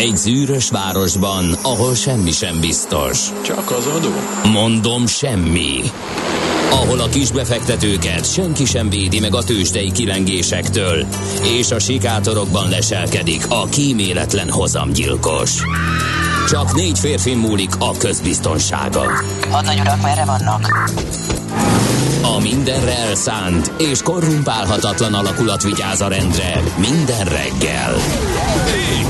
Egy zűrös városban, ahol semmi sem biztos. Csak az adó? Mondom semmi. Ahol a kisbefektetőket senki sem védi meg a tőzsdei kilengésektől, és a sikátorokban leselkedik a kíméletlen hozamgyilkos. Csak négy férfi múlik a közbiztonsága. Hadnagy urak, merre vannak? A mindenre elszánt és korrumpálhatatlan alakulat vigyáz a rendre minden reggel. Kik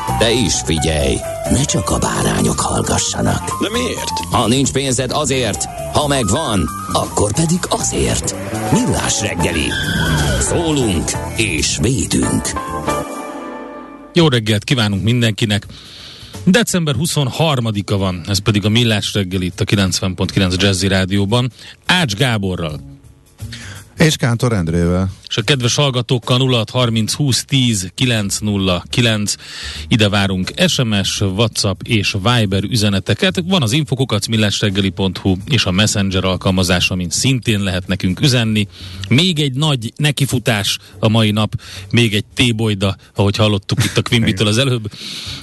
De is figyelj, ne csak a bárányok hallgassanak. De miért? Ha nincs pénzed azért, ha megvan, akkor pedig azért. Millás reggeli. Szólunk és védünk. Jó reggelt kívánunk mindenkinek! December 23-a van, ez pedig a Millás reggel itt a 90.9 Jazzy Rádióban. Ács Gáborral. És Kántor Endrével. És a kedves hallgatókkal 0630 20 10 909 ide várunk SMS, WhatsApp és Viber üzeneteket. Van az infokukat millásreggeli.hu és a Messenger alkalmazás, amin szintén lehet nekünk üzenni. Még egy nagy nekifutás a mai nap, még egy tébolyda, ahogy hallottuk itt a Quimbitől az előbb.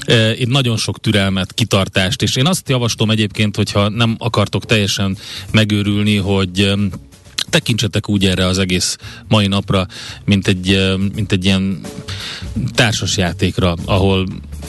Eh, Én nagyon sok türelmet, kitartást, és én azt javaslom egyébként, hogyha nem akartok teljesen megőrülni, hogy tekintsetek úgy erre az egész mai napra, mint egy, mint egy ilyen társasjátékra, ahol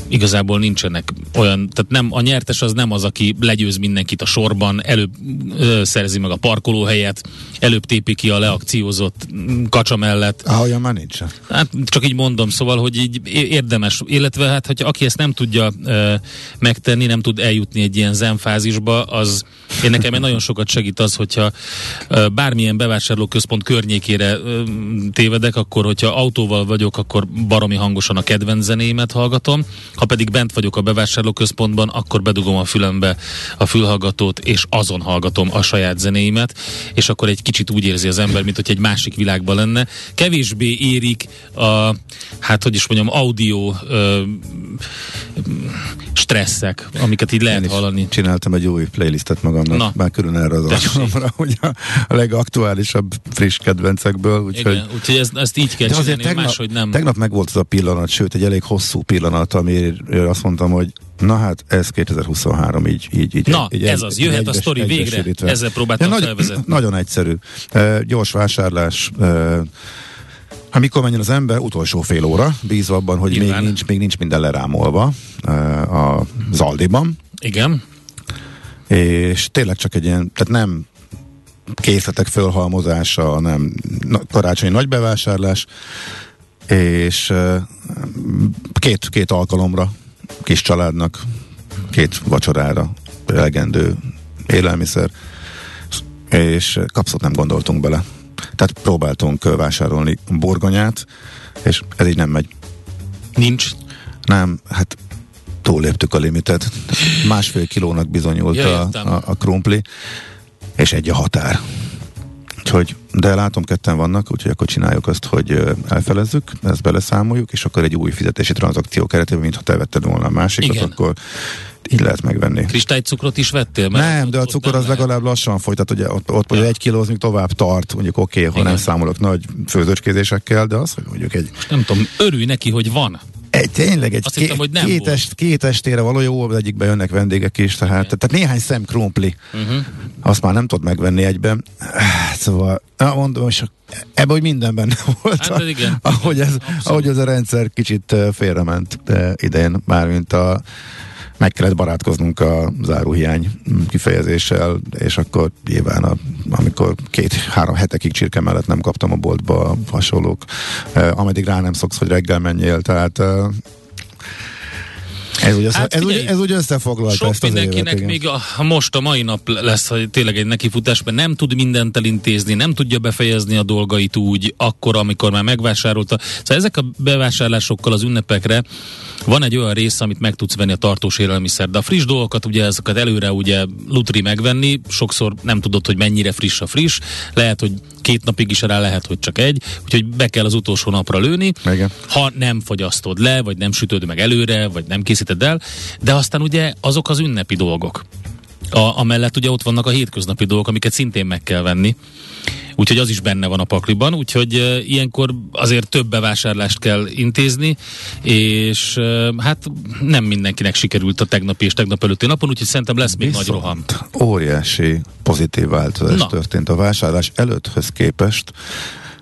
igazából nincsenek olyan, tehát nem, a nyertes az nem az, aki legyőz mindenkit a sorban, előbb ö, szerzi meg a parkolóhelyet, előbb tépi ki a leakciózott mm, kacsa mellett. Ah, olyan már nincs. Hát csak így mondom, szóval, hogy így érdemes, illetve hát, hogyha aki ezt nem tudja ö, megtenni, nem tud eljutni egy ilyen zenfázisba, az én nekem nagyon sokat segít az, hogyha ö, bármilyen bevásárlóközpont környékére ö, tévedek, akkor hogyha autóval vagyok, akkor baromi hangosan a kedvenc zenémet hallgatom, ha pedig bent vagyok a bevásárlóközpontban, akkor bedugom a fülembe a fülhallgatót, és azon hallgatom a saját zenéimet, és akkor egy kicsit úgy érzi az ember, mint hogy egy másik világban lenne. Kevésbé érik a, hát hogy is mondjam, audio ö, stresszek, amiket így Én lehet is hallani. csináltam egy új playlistet magamnak, Na. Már külön erre az alkalomra, hogy a, legaktuálisabb friss kedvencekből, úgyhogy Igen, úgyhogy ezt, ezt így kell De azért csinálni, tegnap, máshogy nem. tegnap meg volt az a pillanat, sőt egy elég hosszú pillanat, amire azt mondtam, hogy na hát ez 2023 így, így, így Na, így, ez az, jöhet a sztori végre. Ezzel próbáltam nagy, felvezetni. Nagyon egyszerű. Uh, gyors vásárlás, uh, amikor menjen az ember, utolsó fél óra, bízva abban, hogy még nincs, még nincs minden lerámolva uh, a Zaldiban, Igen, és tényleg csak egy ilyen, tehát nem készletek fölhalmozása, nem karácsonyi nagy bevásárlás, és két, két alkalomra kis családnak, két vacsorára elegendő élelmiszer, és kapszót nem gondoltunk bele. Tehát próbáltunk vásárolni burgonyát, és ez így nem megy. nincs. Nem, hát túléptük a limitet. Másfél kilónak bizonyult Ja, a, a, a krumpli, és egy a határ. Úgyhogy, de látom, ketten vannak, úgyhogy akkor csináljuk azt, hogy elfelezzük, ezt beleszámoljuk, és akkor egy új fizetési tranzakció keretében, mintha te vetted volna a másikat, Igen. akkor így lehet megvenni. Kristálycukrot is vettél? Mert Nem, de a cukor az lehet. legalább lassan folytat, ugye ott, ott ja. egy kiló az még tovább tart, mondjuk oké, okay, ha Igen. nem számolok nagy főzőcskézésekkel, de az, hogy mondjuk egy, Nem tudom, örülj neki, hogy van. Egy tényleg egy Azt hittem, hogy nem két, est, két estére való jó, egyikben jönnek vendégek is, tehát, tehát néhány szem krumpli, Uh-huh. azt már nem tudod megvenni egyben. Szóval, na, mondom, és ebben, hogy minden benne volt, Hát, igen. ahogy, ez, Abszolút. ahogy ez a rendszer kicsit félrement idén, mármint a meg kellett barátkoznunk a záróhiány kifejezéssel, és akkor nyilván, a, amikor két-három hetekig csirke mellett nem kaptam a boltba hasonlók, eh, ameddig rá nem szoksz, hogy reggel menjél, tehát eh, Ez úgy, össze, Hát ez, úgy, figyelj, ez úgy összefoglalta Sok ezt az mindenkinek évet, még a, most a mai nap lesz, hogy tényleg egy nekifutás, mert nem tud mindent elintézni, nem tudja befejezni a dolgait úgy, akkor, amikor már megvásárolta. Szóval ezek a bevásárlásokkal az ünnepekre van egy olyan rész, amit meg tudsz venni a tartós élelmiszer, de a friss dolgokat, ugye ezeket előre ugye lutri megvenni, sokszor nem tudod, hogy mennyire friss a friss, lehet, hogy két napig is rá lehet, hogy csak egy, úgyhogy be kell az utolsó napra lőni. Igen. Ha nem fogyasztod le, vagy nem sütöd meg előre, vagy nem készíted el, de aztán ugye azok az ünnepi dolgok. A, amellett ugye ott vannak a hétköznapi dolgok, amiket szintén meg kell venni. Úgyhogy az is benne van a pakliban, úgyhogy e, ilyenkor azért több bevásárlást kell intézni, és e, hát nem mindenkinek sikerült a tegnapi és tegnap előtti napon, úgyhogy szerintem lesz még nagy roham. óriási pozitív változás Na. történt a vásárlás előtthöz képest.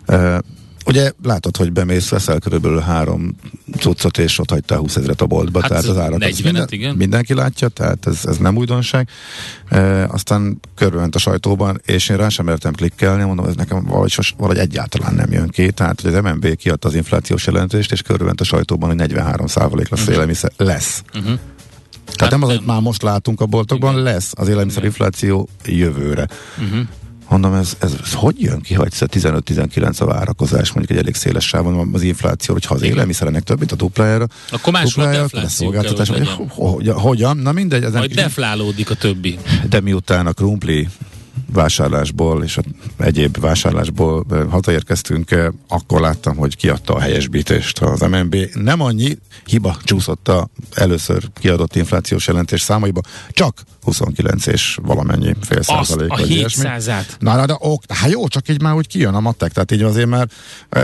Uh, ugye látod, hogy bemész, veszel körülbelül három cuccot, és ott hagytál 20 ezeret a boltba, Hát tehát az árat azt 40-et, igen. mindenki látja, tehát ez, ez nem újdonság. Uh, aztán körülment a sajtóban, és én rá sem mertem klikkelni, mondom, ez nekem valahogy, sos, valahogy egyáltalán nem jön ki. Tehát, hogy az MNB kiadta az inflációs jelentést, és körülment a sajtóban, hogy 43 százalék lesz Mhm. élelmiszer. Lesz. Uh-huh. Tehát nem az, hogy már most látunk a boltokban, Igen. lesz az élelmiszerinfláció jövőre. Uh-huh. Mondom, ez, ez, ez hogy jön ki, hogy 15-19 a várakozás, mondjuk egy elég széles sávon az infláció, hogyha az élelmiszerenek több, mint a duplájára, Akkor máshol defláció szolgáltatás, kell, hogy hogy, hogyan, na mindegy, ezen, Majd deflálódik a többi. de miután a krumpli vásárlásból és a egyéb vásárlásból hazaérkeztünk, akkor láttam, hogy kiadta a helyesbítést az MNB. Nem annyi hiba csúszott a először kiadott inflációs jelentés számaiba, csak 29 és valamennyi fél Azt százalék. a vagy ilyesmi. 700-át. Na, na, de ok, hát jó, csak így már úgy kijön a matek, tehát így azért már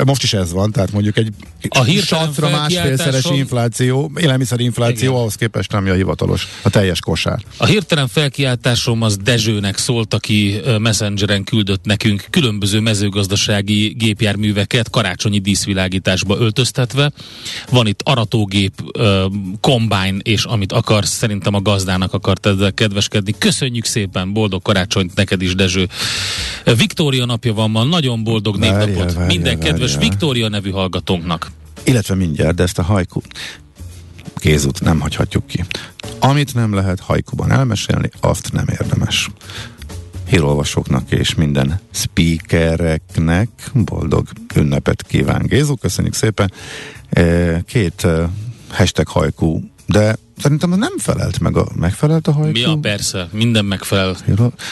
most is ez van, tehát mondjuk egy A satra másfélszeres infláció, élelmiszerinfláció, Igen. ahhoz képest nem a hivatalos, a teljes kosár. A hirtelen felkiáltásom az Dezsőnek szólt, aki ö, Messengeren küldött nekünk különböző mezőgazdasági gépjárműveket karácsonyi díszvilágításba öltöztetve. Van itt aratógép, kombájn, és amit akarsz, szerintem a gazdának akart ezzel kedveskedni. Köszönjük szépen, boldog karácsonyt neked is, Dezső. Viktória napja van ma, nagyon boldog Várjál, névnapot várjál, minden kedves várjál. Viktória nevű hallgatónknak. Illetve mindjárt, de ezt a hajku kézút nem hagyhatjuk ki. Amit nem lehet hajkuban elmesélni, azt nem érdemes. Hírolvasóknak és minden speakereknek boldog ünnepet kíván Gézu, köszönjük szépen. Eh, Két eh, hashtag hajkú, de szerintem az nem felelt meg a, megfelelt a hajkú? Mi a persze, minden megfelel.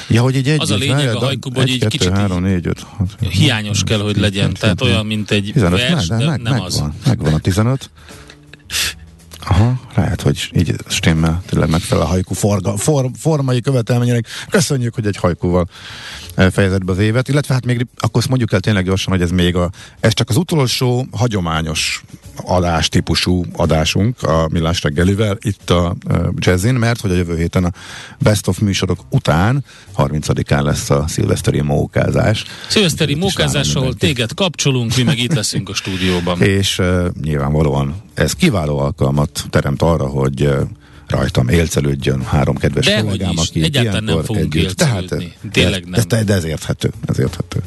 Ja, hogy így egy Az a lényeg a hajkuban, hogy kettő, kicsit három, négy, öt, hat, Hiányos kell, hogy legyen, tehát olyan, mint egy 15, vers, ne, de meg, nem megvan, az. Megvan a 15. Aha, lehet, hogy így stimmel, tényleg megfelel a hajkú forga, for, formai követelményének. Köszönjük, hogy egy hajkúval eh, fejezett be az évet, illetve hát még akkor azt mondjuk el tényleg gyorsan, hogy ez még a, ez csak az utolsó hagyományos adás típusú adásunk a Millás reggelivel itt a Jazzin, mert hogy a jövő héten a Best of műsorok után 30-án lesz a szilveszteri mókázás. Szilveszteri mókázás, ahol téged kapcsolunk, mi meg itt leszünk a stúdióban. És uh, nyilvánvalóan ez kiváló alkalmat teremt arra, hogy uh, rajtam élcelődjön három kedves Dehogy kollégám, aki egyáltalán nem fogunk együtt. Tehát, eh, Tényleg nem. Ez, de ez érthető, ez érthető.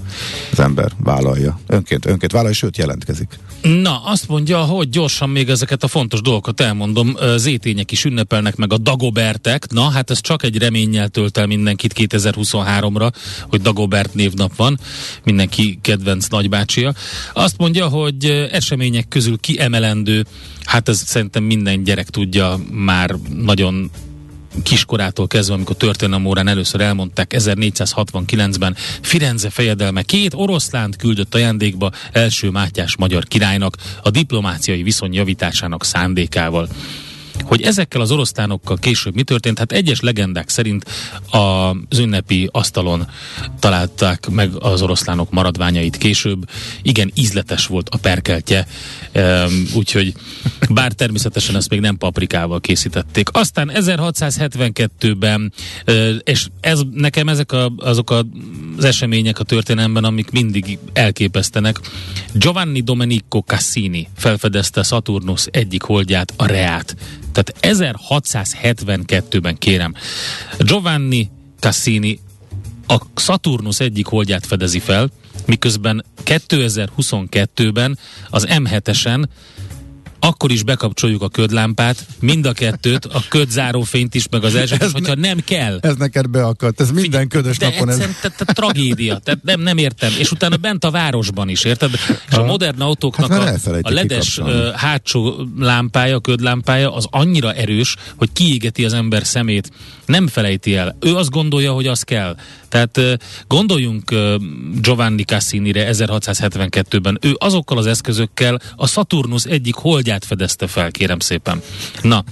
Az ember vállalja. Önként, önként vállalja, sőt jelentkezik. Na, azt mondja, hogy gyorsan még ezeket a fontos dolgokat elmondom. Zétények is ünnepelnek meg a Dagobertek. Na, hát ez csak egy reménnyel tölt el mindenkit 2023-ra, hogy Dagobert névnap van. Mindenki kedvenc nagybácsia. Azt mondja, hogy események közül kiemelendő, hát ez szerintem minden gyerek tudja már nagyon kiskorától kezdve, amikor történelem órán először elmondták, 1469-ben Firenze fejedelme két oroszlánt küldött ajándékba első Mátyás magyar királynak a diplomáciai viszony javításának szándékával. Hogy ezekkel az oroszlánokkal később mi történt, hát egyes legendák szerint az ünnepi asztalon találták meg az oroszlánok maradványait később. Igen, ízletes volt a perkeltje, úgyhogy bár természetesen ezt még nem paprikával készítették. Aztán 1672-ben, ö, és ez, nekem ezek a, azok a, az események a történelemben, amik mindig elképesztenek. Giovanni Domenico Cassini felfedezte Saturnus egyik holdját, a Reát. Tehát 1672-ben kérem. Giovanni Cassini a Saturnus egyik holdját fedezi fel, miközben 2022-ben az M7-esen akkor is bekapcsoljuk a ködlámpát, mind a kettőt, a ködzárófényt is, meg az első, Ez hogyha nem kell. Ez neked beakadt, ez minden ködös De napon ez. egyszerűen te, tragédia, tehát nem, nem értem. És utána bent a városban is, érted? És a modern autóknak Hát a, a ledes ö, hátsó lámpája, ködlámpája az annyira erős, hogy kiégeti az ember szemét. Nem felejti el. Ő azt gondolja, hogy az kell. Tehát gondoljunk Giovanni Cassinire 1672-ben. Ő azokkal az eszközökkel a Saturnus egyik holdját fedezte fel, kérem szépen. Na,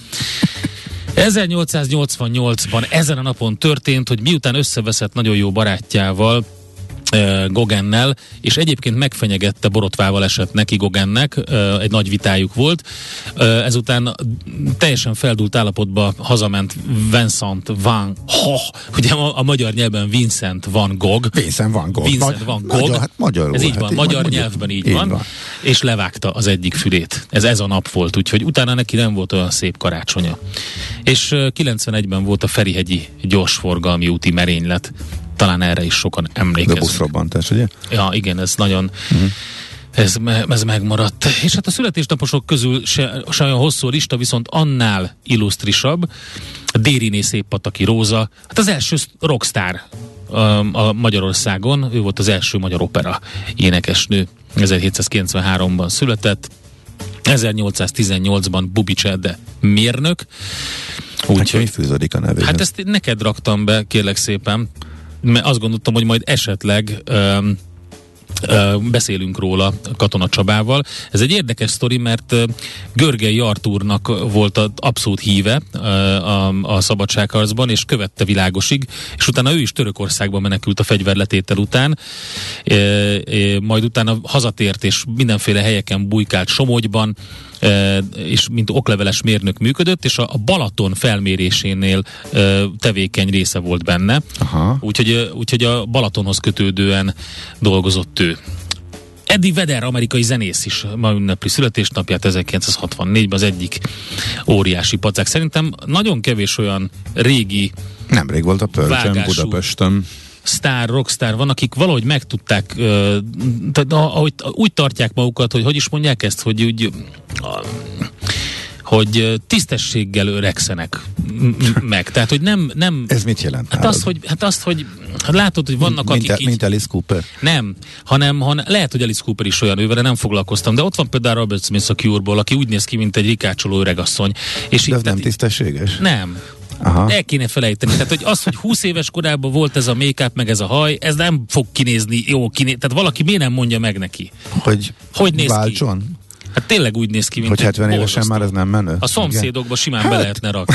1888-ban ezen a napon történt, hogy miután összeveszett nagyon jó barátjával, Gogennel, és egyébként megfenyegette borotvával esett neki Gogennek, egy nagy vitájuk volt. Ezután teljesen feldult állapotba hazament Vincent van Gogh, ugye a, a magyar nyelven Vincent van Gogh, Vincent van Gogh. Vincent van Gogh. Magyar, hát magyarul. Ez így hát van, így magyar mondjuk. nyelvben így, van, és levágta az egyik fülét. Ez ez a nap volt, úgyhogy utána neki nem volt olyan szép karácsonya. És ö, 91-ben volt a Ferihegyi gyorsforgalmi úti merénylet. Talán erre is sokan De emlékeznek. buszrobbantás, ugye? Ja, igen, ez nagyon... Uh-huh. Ez, ez megmaradt. És hát a születésnaposok közül se, se olyan hosszú a lista, viszont annál illusztrisabb. Dériné Széppataki Róza, hát az első rockstar um, a Magyarországon, ő volt az első magyar opera énekesnő. 1793-ban született, 1818-ban Bubics Ede mérnök. Hát mi Úgyhogy, fűződik a nevéhez? hát ezt neked raktam be, kérlek szépen, mert azt gondoltam, hogy majd esetleg um, beszélünk róla Katona Csabával. Ez egy érdekes sztori, mert Görgei Artúrnak volt az abszolút híve a, a szabadságharcban, és követte világosig, és utána ő is Törökországba menekült a fegyverletétel után, majd utána hazatért, és mindenféle helyeken bujkált Somogyban, és mint okleveles mérnök működött, és a, Balaton felmérésénél tevékeny része volt benne. Aha. Úgyhogy, úgyhogy a Balatonhoz kötődően dolgozott ő. Eddie Vedder, amerikai zenész is ma ünnepli születésnapját 1964-ben az egyik óriási pacák. Szerintem nagyon kevés olyan régi Nemrég volt a Pörcsön. Budapesten. sztár, rockstar van, akik valahogy meg tudták, ö, tehát ahogy úgy tartják magukat, hogy hogy is mondják ezt, hogy úgy hogy tisztességgel öregszenek meg. Tehát, hogy nem, nem Ez mit jelent Hát azt, hogy, hát azt, hogy hát látod, hogy vannak, mint, akik így... mint Alice Cooper? Nem, hanem, hanem lehet, hogy Alice Cooper is olyan, ővele nem foglalkoztam, de ott van például Robert Smith a Cure-ból, aki úgy néz ki, mint egy rikácsoló öregasszony. És De ez nem tisztességes? Nem. Aha. El kéne felejteni. Tehát, hogy az, hogy 20 éves korában volt ez a make meg ez a haj, ez nem fog kinézni, jó kiné... Tehát valaki miért nem mondja meg neki? Hogy, Hogy néz ki? Hát tényleg úgy néz ki, mint Hogy egy 70 évesen borzasztó. már ez nem menő? A szomszédokba simán be Hát. lehetne rakni.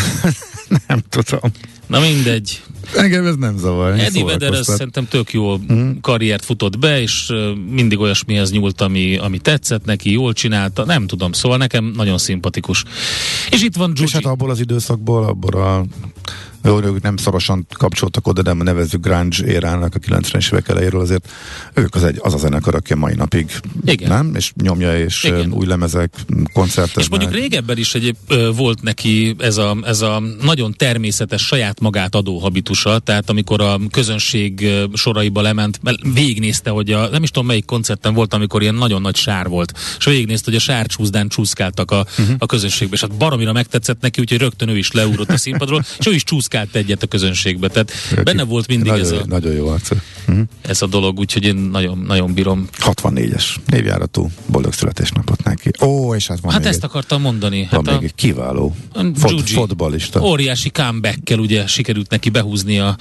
Nem tudom. Na mindegy. Engem ez nem zavar. Eddie Vedder ez szerintem tök jó Mhm. karriert futott be, és mindig olyasmihez nyúlt, ami, ami tetszett neki, jól csinálta, nem tudom, szóval nekem nagyon szimpatikus. És itt van És Giugi. hát abból az időszakból, abból a jó, ők nem szorosan kapcsoltak oda, de nevezzük grunge érának a 90-es évek elejéről, azért ők az, egy, az a zenekar, aki a mai napig Igen. nem, és nyomja, és Igen. Új lemezek, koncerteznek. És mondjuk régebben is egy, volt neki ez a, ez a nagyon természetes saját magát adó habitusa, tehát amikor a közönség soraiba lement, végignézte, hogy a, nem is tudom melyik koncerten volt, amikor ilyen nagyon nagy sár volt, és végignézte, hogy a sárcsúszdán csúszkáltak a, uh-huh. a közönségbe, és hát baromira megtetszett neki, úgyhogy rögtön ő is leúrott a színpadról, és ő is csúszkált egyet a közönségbe, tehát benne volt mindig nagyon, ez a, Nagyon jó arc. Uh-huh. ez a dolog, úgyhogy én nagyon, nagyon bírom. 64-es névjáratú boldog születésnapot neki. Ó, és hát van Hát még ezt egy, akartam mondani. van Hát még egy kiváló fot, Giugi. fotbalista. óriási comeback ugye sikerült neki behúzni a...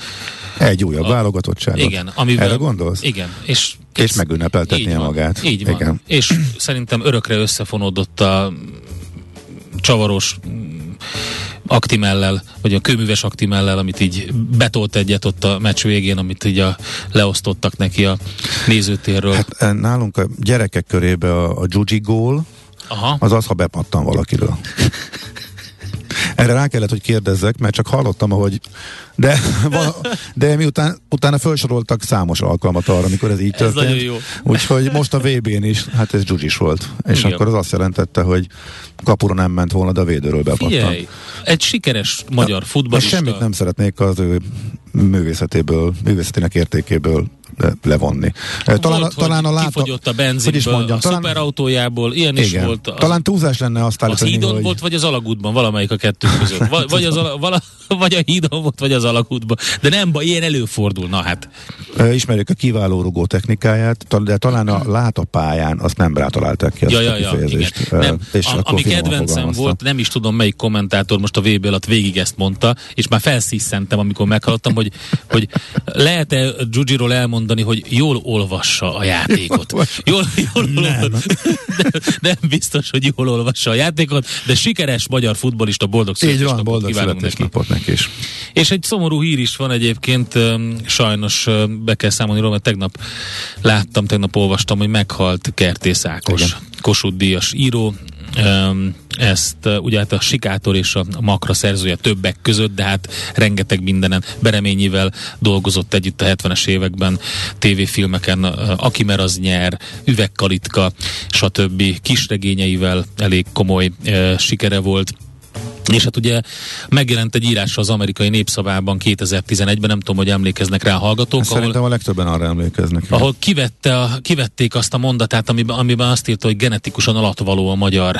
Egy újabb A- válogatottságot. Igen, amivel... Erre gondolsz? Igen, és... És megünnepeltetnie így van, magát. Így van. Igen. És szerintem örökre összefonódott a csavaros aktimellel, vagy a kőműves aktimellel, amit így betolt egyet ott a meccs végén, amit így a, leosztottak neki a nézőtérről. Hát, eh, nálunk a gyerekek körébe a, a Giugi gól, Aha. az az, ha bepattan valakiről. Erre rá kellett, hogy kérdezzek, mert csak hallottam, ahogy de, vala, de miután utána felsoroltak számos alkalmat arra, amikor ez így Ez történt. nagyon jó. Úgyhogy most a VB-n is, hát ez Giugis volt. És Igen. akkor az azt jelentette, hogy kapura nem ment volna, de a védőről bepattant. Figyelj, egy sikeres magyar futballista. semmit nem szeretnék az ő művészetéből, művészetének értékéből levonni. Talán, volt, talán a látok, kifogyott a benzinből, mondjam, a talán, szuperautójából, ilyen igen, is volt. Az, talán túlzás lenne azt állítani, Az hídon hogy... volt, vagy az alagútban, valamelyik a kettő között. Vagy, vagy, az, ala, vala, vagy a hídon volt, vagy az alagútban. De nem baj, ilyen előfordul, na hát. Ismerjük a kiváló rugó technikáját, de talán a látópályán azt nem rátalálták ki azt ja, ja, ja, kifejezést. Nem. És a, ami kedvencem volt, nem is tudom melyik kommentátor most a VB alatt végig ezt mondta, és már felszíszentem, amikor meghallottam, hogy, hogy lehet-e Giugiról elmondani, hogy jól olvassa a játékot. Jól, jól nem. De, nem biztos, hogy jól olvassa a játékot, de sikeres magyar futbolista boldog van, boldog születésnapot neki is. És egy szomorú hír is van egyébként, sajnos be kell számolni róla, mert tegnap láttam, tegnap olvastam, hogy meghalt Kertész Ákos, Kossuth Díjas író, ezt ugye hát a Sikátor és a Makra szerzője többek között, de hát rengeteg mindenen Bereményivel dolgozott együtt a 70-es években tévéfilmeken, Aki mer az nyer, Üvegkalitka, stb. kisregényeivel elég komoly sikere volt és hát ugye megjelent egy írás az amerikai népszavában 2011-ben, nem tudom, hogy emlékeznek rá a hallgatók. Ahol, Szerintem a legtöbben arra emlékeznek. Ahol kivette a, kivették azt a mondatát, amiben, amiben azt írta, hogy genetikusan alatvaló a magyar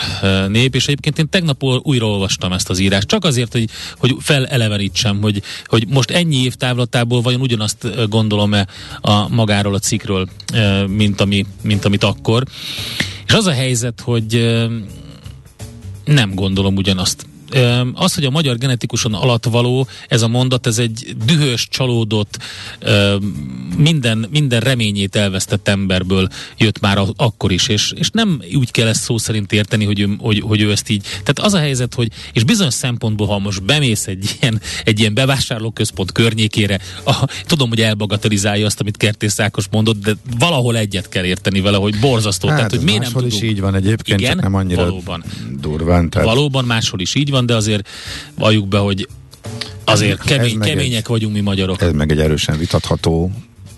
nép, és egyébként én tegnap újra olvastam ezt az írást, csak azért, hogy, hogy felelevenítsem, hogy, hogy most ennyi év távlatából vajon ugyanazt gondolom-e a magáról a cikről, uh, mint, ami, mint amit akkor. És az a helyzet, hogy nem gondolom ugyanazt az, hogy a magyar genetikusan alatvaló, ez a mondat, ez egy dühös, csalódott, minden, minden reményét elvesztett emberből jött már akkor is, és, és nem úgy kell ezt szó szerint érteni, hogy ő, hogy, hogy ő ezt így. Tehát az a helyzet, hogy, és bizonyos szempontból, ha most bemész egy ilyen, egy ilyen bevásárlóközpont környékére, a, tudom, hogy elbagatelizálja azt, amit Kertész Ákos mondott, de valahol egyet kell érteni vele, hogy borzasztó. Hát, tehát, hogy miért nem tudunk. is így van egyébként, Igen, csak nem annyira valóban. durván. Tehát... Valóban máshol is így van, de azért valljuk be, hogy azért kemény, kemények egy, vagyunk mi magyarok. Ez meg egy erősen vitatható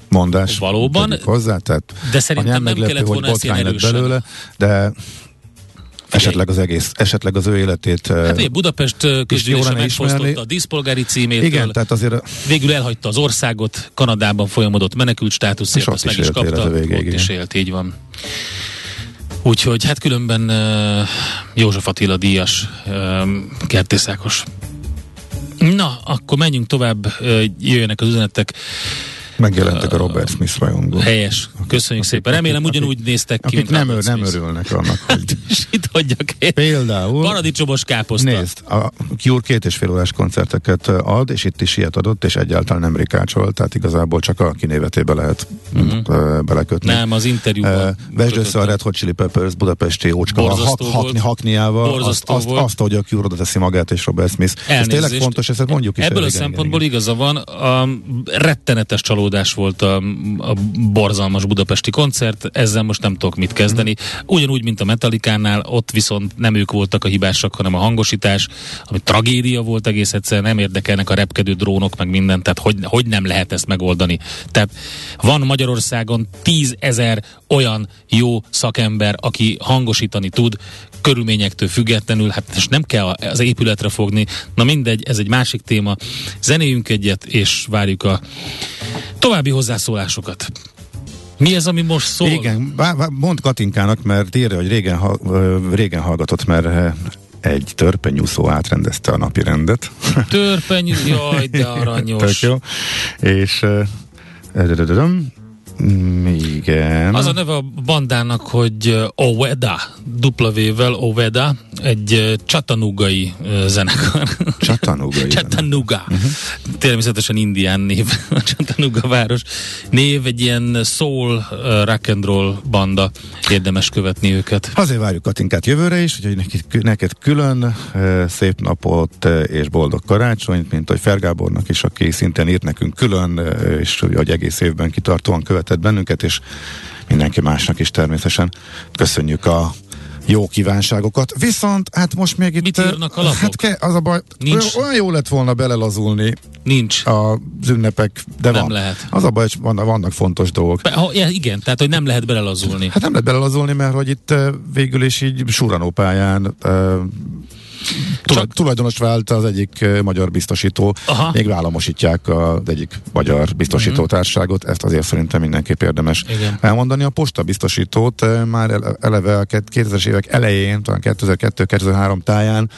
mondás. Valóban. Hozzá, tehát de szerintem nem kellett volna ezt ilyen belőle, de Esetleg az egész, esetleg az ő életét. Hát ugye Budapest közgyűlése megfosztotta a díszpolgári címét. Igen, tehát azért... Végül elhagyta az országot, Kanadában folyamodott menekült státuszért, azt meg is kapta. A végéig, ott is élt, így van. Úgyhogy hát különben uh, József Attila díjas uh, kertészákos. Na, akkor menjünk tovább, uh, jöjjenek az üzenetek. Megjelentek a Robert Smith rajongók. Helyes. Köszönjük akik, szépen. Remélem akik, ugyanúgy néztek ki. Akik nem, nem örülnek annak, hogy... Itt hagyjak én. Például... Paradicsomos káposzta. Nézd, a Cure két és fél órás koncerteket ad, és itt is ilyet adott, és egyáltalán nem rikácsol, tehát igazából csak a kinévetébe lehet uh-huh. belekötni. Nem, az interjúban. Uh, Vesd össze a Red Hot Chili Peppers budapesti ócska hak, hakni, hakniával, azt, azt, azt, hogy a Cure oda teszi magát és Robert Smith. Ez tényleg fontos, ezt mondjuk is. Ebből a szempontból igaza van, a rettenetes csalódás csalódás volt a, a borzalmas budapesti koncert, ezzel most nem tudok mit kezdeni. Ugyanúgy, mint a Metallicánál, ott viszont nem ők voltak a hibásak, hanem a hangosítás, ami tragédia volt egész egyszer, nem érdekelnek a repkedő drónok, meg minden, tehát hogy, hogy nem lehet ezt megoldani. Tehát van Magyarországon tízezer olyan jó szakember, aki hangosítani tud, körülményektől függetlenül, hát és nem kell az épületre fogni. Na mindegy, ez egy másik téma. Zenéjünk egyet, és várjuk a további hozzászólásokat. Mi ez, ami most szól? Igen, mond Katinkának, mert írja, hogy régen, régen hallgatott, mert egy törpenyúszó átrendezte a napi rendet. Törpenyúszó, jaj, de aranyos. Tök jó. És igen. Az a neve a bandának, hogy Oveda, W-vel Oveda, egy csatanugai zenekar. Csatanugai. Chattanooga. Uh-huh. Természetesen indián név, a Chattanooga város. Név egy ilyen soul, rock and roll banda. Érdemes követni őket. Azért várjuk Katinkát jövőre is, hogy neked, neked külön szép napot és boldog karácsonyt, mint hogy Fergábornak is, aki szintén írt nekünk külön, és hogy egész évben kitartóan követett bennünket, és mindenki másnak is természetesen. Köszönjük a jó kívánságokat. Viszont, hát most még itt... Mit írnak a lapok? Hát ke, az a baj, Nincs. olyan jó lett volna belelazulni Nincs. Az ünnepek, de nem van. lehet. Az a baj, hogy vannak, vannak fontos dolgok. Be, ha, igen, tehát hogy nem lehet belelazulni. Hát nem lehet belelazulni, mert hogy itt végül is így suranópályán Csak... tulajdonos vált az egyik magyar biztosító, Aha. még államosítják az egyik magyar biztosítótárságot, ezt azért szerintem mindenképp érdemes Igen. elmondani. A posta biztosítót már eleve a 2000-es évek elején, talán 2002-2003 táján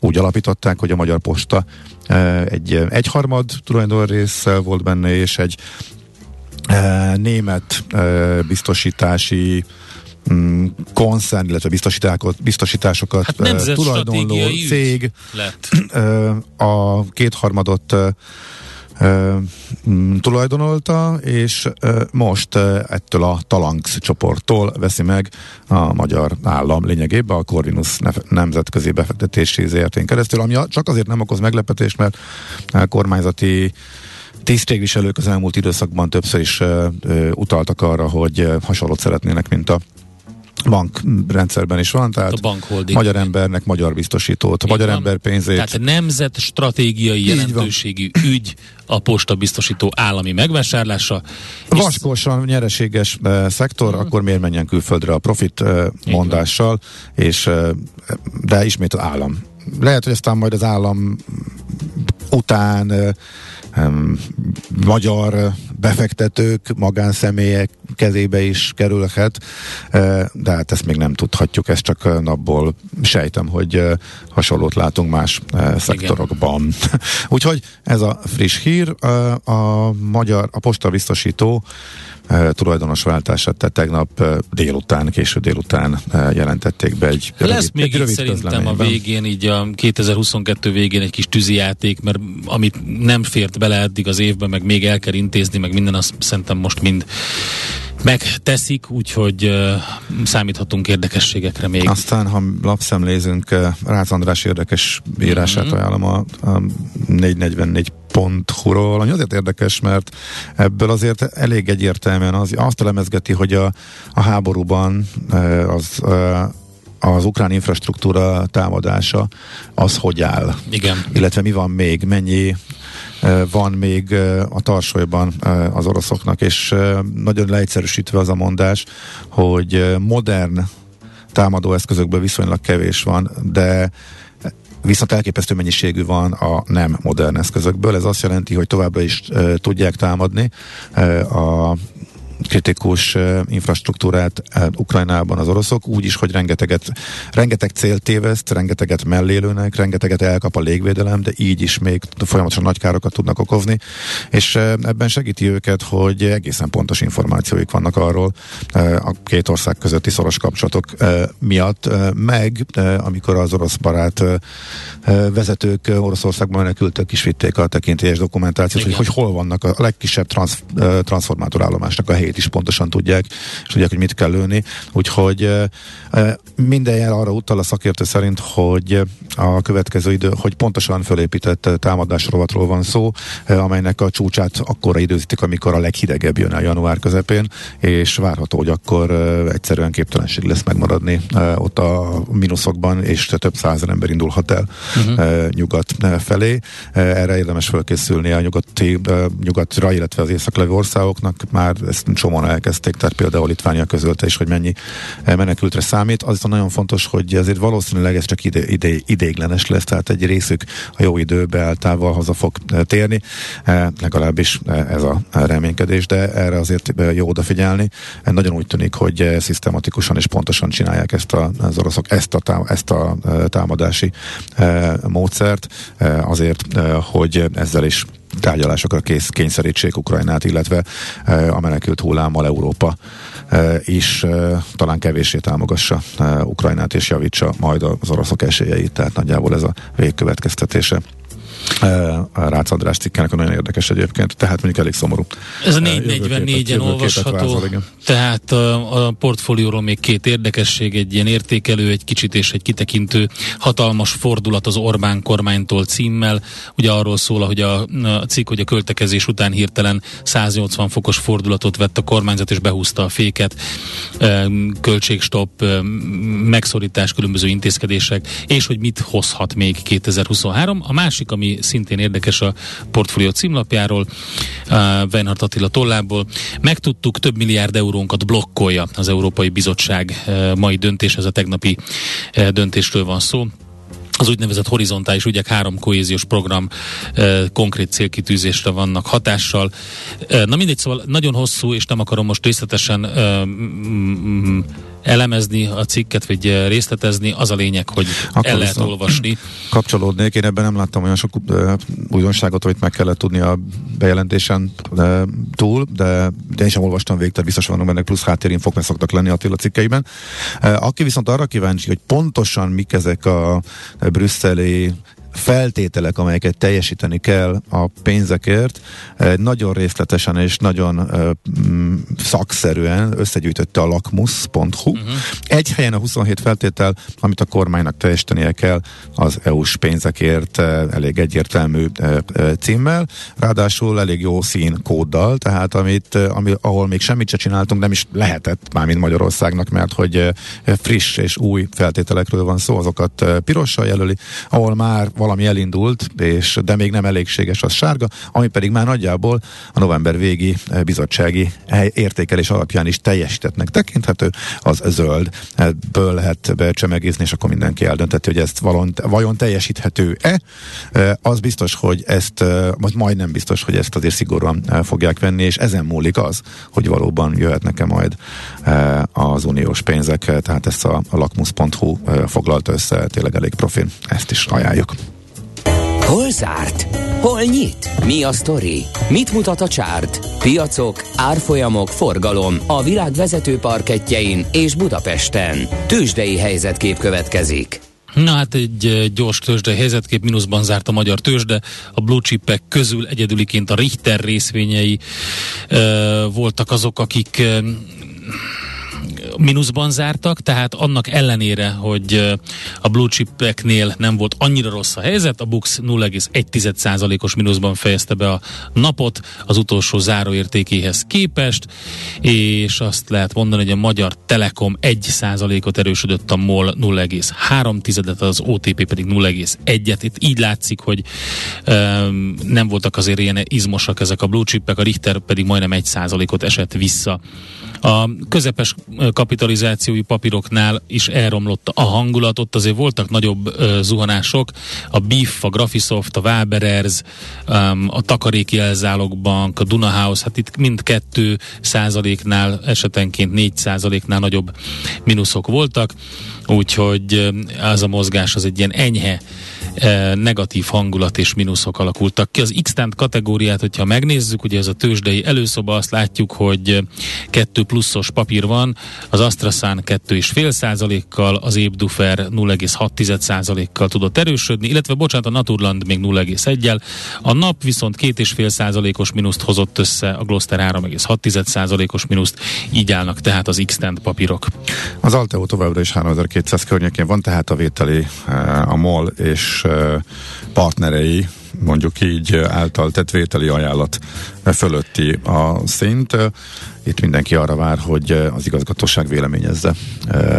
úgy alapították, hogy a Magyar Posta egy egyharmad tulajdonrész volt benne, és egy német biztosítási mm, koncern, illetve biztosításokat hát tulajdonló cég lett. a kétharmadot mm, tulajdonolta, és most ettől a Talanx csoporttól veszi meg a magyar állam lényegében a Corvinus nemzetközi befektetési zrt keresztül, ami csak azért nem okoz meglepetést, mert a kormányzati tisztségviselők az elmúlt időszakban többször is utaltak arra, hogy hasonlót szeretnének, mint a bankrendszerben is van, tehát a magyar embernek magyar biztosítót, Így magyar van. ember pénzét. Tehát nemzet stratégiai jelentőségű ügy a posta biztosító állami megvásárlása. Vaskosan nyereséges uh, szektor, hmm. akkor miért menjen külföldre a profit uh, mondással, és uh, de ismét az állam. Lehet, hogy aztán majd az állam után uh, magyar befektetők, magánszemélyek kezébe is kerülhet, de hát ezt még nem tudhatjuk, ezt csak napból sejtem, hogy hasonlót látunk más szektorokban. Igen. Úgyhogy ez a friss hír, a magyar, a posta biztosító tulajdonos váltását, tehát tegnap délután, késő délután jelentették be egy Lesz rövid, még egy rövid szerintem a végén, így a 2022 végén egy kis tűzijáték, mert amit nem fért bele eddig az évben, meg még el kell intézni, meg minden azt szerintem most mind megteszik, úgyhogy uh, számíthatunk érdekességekre még. Aztán, ha lapszemlézünk, uh, Rácz András érdekes írását mm-hmm. ajánlom a, a 444.hu-ról, ami azért érdekes, mert ebből azért elég egyértelműen az, azt lemezgeti, hogy a, a háborúban uh, az uh, az ukrán infrastruktúra támadása az hogy áll. Igen. Illetve mi van még, mennyi van még a tarsolyban az oroszoknak, és nagyon leegyszerűsítve az a mondás, hogy modern támadóeszközökből viszonylag kevés van, de viszont elképesztő mennyiségű van a nem modern eszközökből. Ez azt jelenti, hogy továbbra is tudják támadni a kritikus infrastruktúrát Ukrajnában az oroszok, úgy is, hogy rengeteget, rengeteg célt téveszt, rengeteget mellélőnek, rengeteget elkap a légvédelem, de így is még folyamatosan nagy károkat tudnak okozni, és ebben segíti őket, hogy egészen pontos információik vannak arról a két ország közötti szoros kapcsolatok miatt, meg amikor az orosz barát vezetők Oroszországban menekültek is vitték a tekintélyes dokumentációt, hogy, hogy hol vannak a legkisebb transz, transformátorállomásnak a helyi helyét is pontosan tudják, és tudják, hogy mit kell lőni. Úgyhogy minden jel arra utal a szakértő szerint, hogy a következő idő, hogy pontosan fölépített támadásrovatról van szó, amelynek a csúcsát akkora időzítik, amikor a leghidegebb jön a január közepén, és várható, hogy akkor egyszerűen képtelenség lesz megmaradni ott a mínuszokban, és több százer ember indulhat el uh-huh. nyugat felé. Erre érdemes felkészülni a nyugati, nyugatra, illetve az észak országoknak. Már ezt csomóan elkezdték, tehát például Litvánia közölte is, hogy mennyi eh, menekültre számít. Az nagyon fontos, hogy azért valószínűleg ez csak ide, ide, ideiglenes lesz, tehát egy részük a jó idő beálltával haza fog eh, térni, eh, legalábbis ez a reménykedés, de erre azért jó odafigyelni. Nagyon úgy tűnik, hogy szisztematikusan és pontosan csinálják ezt a, az oroszok ezt a, ezt a támadási módszert, azért, hogy ezzel is tárgyalásokra kész, kényszerítsék Ukrajnát, illetve e, a menekült hullámmal Európa e, is e, talán kevéssé támogassa Ukrajnát és javítsa majd az oroszok esélyeit, tehát nagyjából ez a végkövetkeztetése. Rácz András cikkának nagyon érdekes egyébként, tehát mondjuk elég szomorú. Ez a 444-en olvasható, vázol, tehát a, a portfólióról még két érdekesség, egy ilyen értékelő, egy kicsit és egy kitekintő hatalmas fordulat az Orbán kormánytól címmel. Ugye arról szól, hogy a, a cikk, hogy a költekezés után hirtelen 180 fokos fordulatot vett a kormányzat és behúzta a féket, költségstop, megszorítás, különböző intézkedések, és hogy mit hozhat még 2023. A másik, ami szintén érdekes a portfólió címlapjáról, Weinhardt Attila tollából. Megtudtuk, több milliárd eurónkat blokkolja az Európai Bizottság uh, mai döntés, ez a tegnapi uh, döntésről van szó az úgynevezett horizontális ügyek három kohéziós program e, konkrét célkitűzésre vannak hatással. E, na mindegy, szóval nagyon hosszú, és nem akarom most részletesen e, mm, elemezni a cikket, vagy részletezni, az a lényeg, hogy Akkor el lehet olvasni. Kapcsolódnék, én ebben nem láttam olyan sok uh, újdonságot, amit meg kellett tudni a bejelentésen uh, túl, de, de én sem olvastam végig, tehát biztos vannak benne plusz háttérinfok, mert szoktak lenni Attila cikkeiben. Aki viszont arra kíváncsi, hogy pontosan mik ezek a brüsszeli feltételek, amelyeket teljesíteni kell a pénzekért, nagyon részletesen és nagyon mm, szakszerűen összegyűjtötte a lakmus.hu. Uh-huh. Egy helyen a 27 feltétel, amit a kormánynak teljesítenie kell az EU-s pénzekért elég egyértelmű címmel, ráadásul elég jó szín kóddal, tehát amit, ami, ahol még semmit se csináltunk, nem is lehetett már, mint Magyarországnak, mert hogy friss és új feltételekről van szó, azokat pirossal jelöli, ahol már valami elindult, és de még nem elégséges az sárga, ami pedig már nagyjából a november végi eh, bizottsági értékelés alapján is teljesítettnek tekinthető, az zöld. Ebből lehet becsemegézni, és akkor mindenki eldönteti, hogy ezt valon, vajon teljesíthető-e. Eh, az biztos, hogy ezt, eh, vagy majdnem biztos, hogy ezt azért szigorúan fogják venni, és ezen múlik az, hogy valóban jöhetnek-e majd az uniós pénzek, tehát ezt a, a lakmus.hu foglalta össze, tényleg elég profin, ezt is ajánljuk. Hol zárt? Hol nyit? Mi a sztori? Mit mutat a csárt? Piacok, árfolyamok, forgalom a világ vezető parketjein és Budapesten. Tősdei helyzetkép következik. Na hát egy gyors tőzsde helyzetkép, mínuszban zárt a magyar tőzsde, a blue chipek közül egyedüliként a Richter részvényei e, voltak azok, akik e, mínuszban zártak, tehát annak ellenére, hogy a blue chipeknél nem volt annyira rossz a helyzet, a Bux 0,1%-os mínuszban fejezte be a napot az utolsó záróértékéhez képest, és azt lehet mondani, hogy a Magyar Telekom 1%-ot erősödött, a MOL 0,3-et, az OTP pedig 0,1-et. Itt így látszik, hogy um, nem voltak azért ilyen izmosak ezek a blue chipek, a Richter pedig majdnem 1%-ot esett vissza. A közepes kapitalizációi papíroknál is elromlott a hangulat, ott azért voltak nagyobb uh, zuhanások, a BIF, a Graphisoft, a Waberers, a Takaréki Elzálogbank, a Dunahouse, hát itt mind kettő százaléknál, esetenként négy százaléknál nagyobb mínuszok voltak, úgyhogy az a mozgás az egy ilyen enyhe negatív hangulat és mínuszok alakultak ki. Az x kategóriát, hogyha megnézzük, ugye ez a tőzsdei előszoba, azt látjuk, hogy kettő pluszos papír van, az AstraZán 2,5 százalékkal, az Ébdufer 0,6 százalékkal tudott erősödni, illetve bocsánat, a Naturland még 0,1-jel. A nap viszont 2,5 százalékos mínuszt hozott össze, a Gloster 3,6 százalékos mínuszt, így állnak tehát az x papírok. Az Alteo továbbra is 3200 környékén van, tehát a vételi a MOL és partnerei mondjuk így által tett vételi ajánlat fölötti a szint. Itt mindenki arra vár, hogy az igazgatóság véleményezze.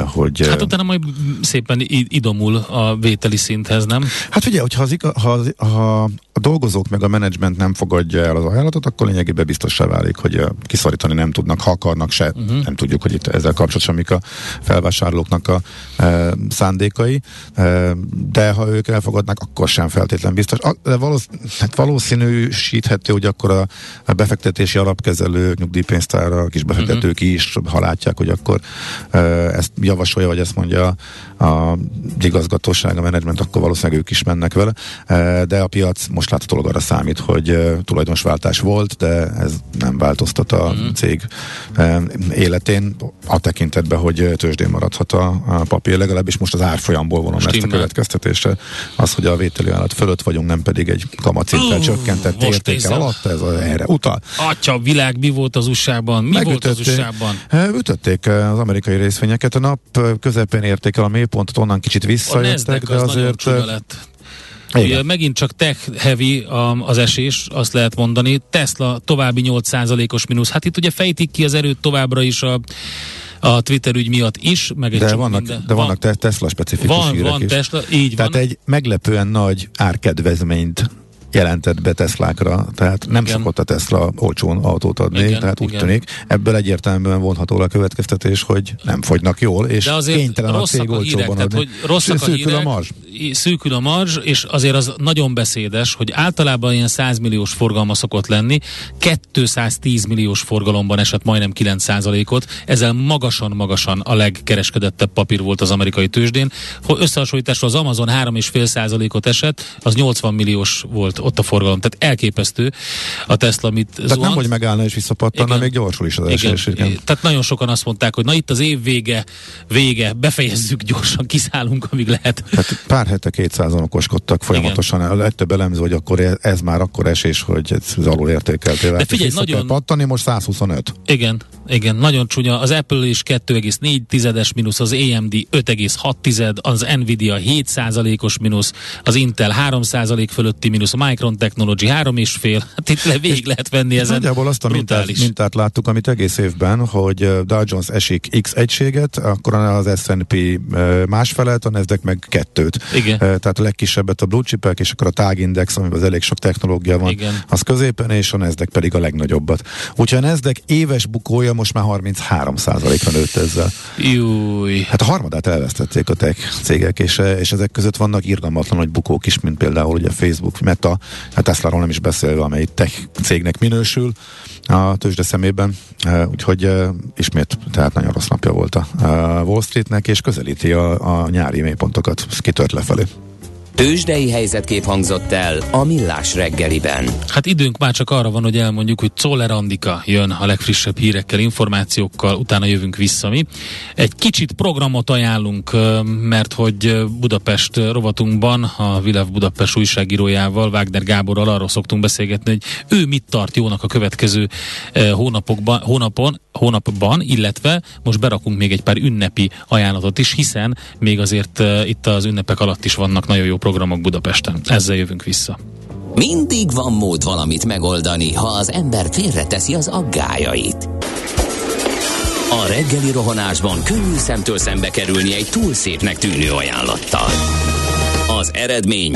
Hogy hát utána majd szépen idomul a vételi szinthez, nem? Hát ugye, hogyha az, ha, az, ha a dolgozók meg a menedzsment nem fogadja el az ajánlatot, akkor lényegében biztossá válik, hogy kiszorítani nem tudnak, ha akarnak se. Uh-huh. Nem tudjuk, hogy itt ezzel kapcsolatban mik a felvásárlóknak a e, szándékai, e, de ha ők elfogadnak, akkor sem feltétlen biztos. A, de valósz, hát valószínűsíthető, hogy akkor a, a befektetési alapkezelő nyugdíjpénztára a kis befektetők uh-huh. is, ha látják, hogy akkor ezt javasolja, vagy ezt mondja a, igazgatóság, a menedzsment, akkor valószínűleg ők is mennek vele, e, de a piac most láthatólag arra számít, hogy e, tulajdonosváltás volt, de ez nem változtat a uh-huh. cég e, életén, a tekintetben, hogy tőzsdén maradhat a, papír, legalábbis most az árfolyamból vonom ezt a következtetésre, az, hogy a vételi állat fölött vagyunk, nem pedig egy kamacintel uh, csökkentett értékel alatt, ez a, erre utal. Atya, világ, mi volt az USA-ban? Mi volt az USA-ban? Ütötték az amerikai részvényeket, a nap közepén értékel a mélypontot, onnan kicsit visszajöttek, de azért... Igen. megint csak tech heavy az esés, azt lehet mondani. Tesla további 8%-os mínusz. Hát itt ugye fejtik ki az erőt továbbra is a a Twitter ügy miatt is, meg egy de vannak, minden. de vannak van, Tesla specifikus van, van is. Tesla, így Tehát van. egy meglepően nagy árkedvezményt jelentett be Teslákra, tehát nem Igen. szokott a Tesla olcsón autót adni, Igen, tehát úgy igen. tűnik. Ebből egyértelműen vonható a következtetés, hogy nem fogynak jól, és De azért kénytelen a cég a hírek, olcsóban tehát, adni. hogy rosszak a Szűkül hírek, a marzs. szűkül a marzs, és azért az nagyon beszédes, hogy általában ilyen 100 milliós forgalma szokott lenni, 210 milliós forgalomban esett majdnem 9%-ot, ezzel magasan-magasan a legkereskedettebb papír volt az amerikai tőzsdén. Összehasonlításra az Amazon 3,5%-ot esett, az 80 milliós volt ott a forgalom, tehát elképesztő a Tesla, amit Tehát nem, zuhant. hogy megállna és visszapattanna, Igen. még gyorsul is az Igen, esés. Igen. tehát nagyon sokan azt mondták, hogy na itt az év vége, vége, befejezzük gyorsan, kiszállunk, amíg lehet. Tehát pár hete 200-an okoskodtak folyamatosan. A legtöbb elemző, hogy akkor e- ez már akkor esés, hogy ez alul értékeltél. De figyelj, nagyon- pattani, most 125. Igen, igen, nagyon csúnya. Az Apple is 2,4 tizedes mínusz, az AMD 5,6 tized, az Nvidia 7 százalékos mínusz, az Intel 3 százalék fölötti mínusz, a Micron Technology 3,5. Hát itt le, végig lehet venni ezen. Nagyjából azt a mintát, mintát láttuk, amit egész évben, hogy Dow Jones esik X egységet, akkor az S&P másfelet, a Nasdaq meg kettőt. Igen. Tehát a legkisebbet a blue chipek, és akkor a tágindex, amiben az elég sok technológia van, Igen. az középen, és a Nasdaq pedig a legnagyobbat. Úgyhogy a Nasdaq éves bukója most már 33 ra nőtt ezzel. Júj. Hát a harmadát elvesztették a tech cégek, és, és ezek között vannak irgalmatlan nagy bukók is, mint például ugye Facebook, Meta, hát Tesla-ról nem is beszélve, amely tech cégnek minősül a tőzsde szemében, úgyhogy ismét tehát nagyon rossz napja volt a a Wall Streetnek, és közelíti a, a nyári mélypontokat, kitört lefelé. Tőzsdei helyzetkép hangzott el a Millás reggeliben. Hát időnk már csak arra van, hogy elmondjuk, hogy Czoller Andika jön a legfrissebb hírekkel, információkkal, utána jövünk vissza mi. Egy kicsit programot ajánlunk, mert hogy Budapest rovatunkban a Vilev Budapest újságírójával, Wagner Gáborral arról szoktunk beszélgetni, hogy ő mit tart jónak a következő hónapokban, hónapon, hónapban, illetve most berakunk még egy pár ünnepi ajánlatot is, hiszen még azért itt az ünnepek alatt is vannak nagyon jó programok Budapesten. Ezzel jövünk vissza. Mindig van mód valamit megoldani, ha az ember félreteszi az aggájait. A reggeli rohanásban könnyű szemtől szembe kerülni egy túl szépnek tűnő ajánlattal. Az eredmény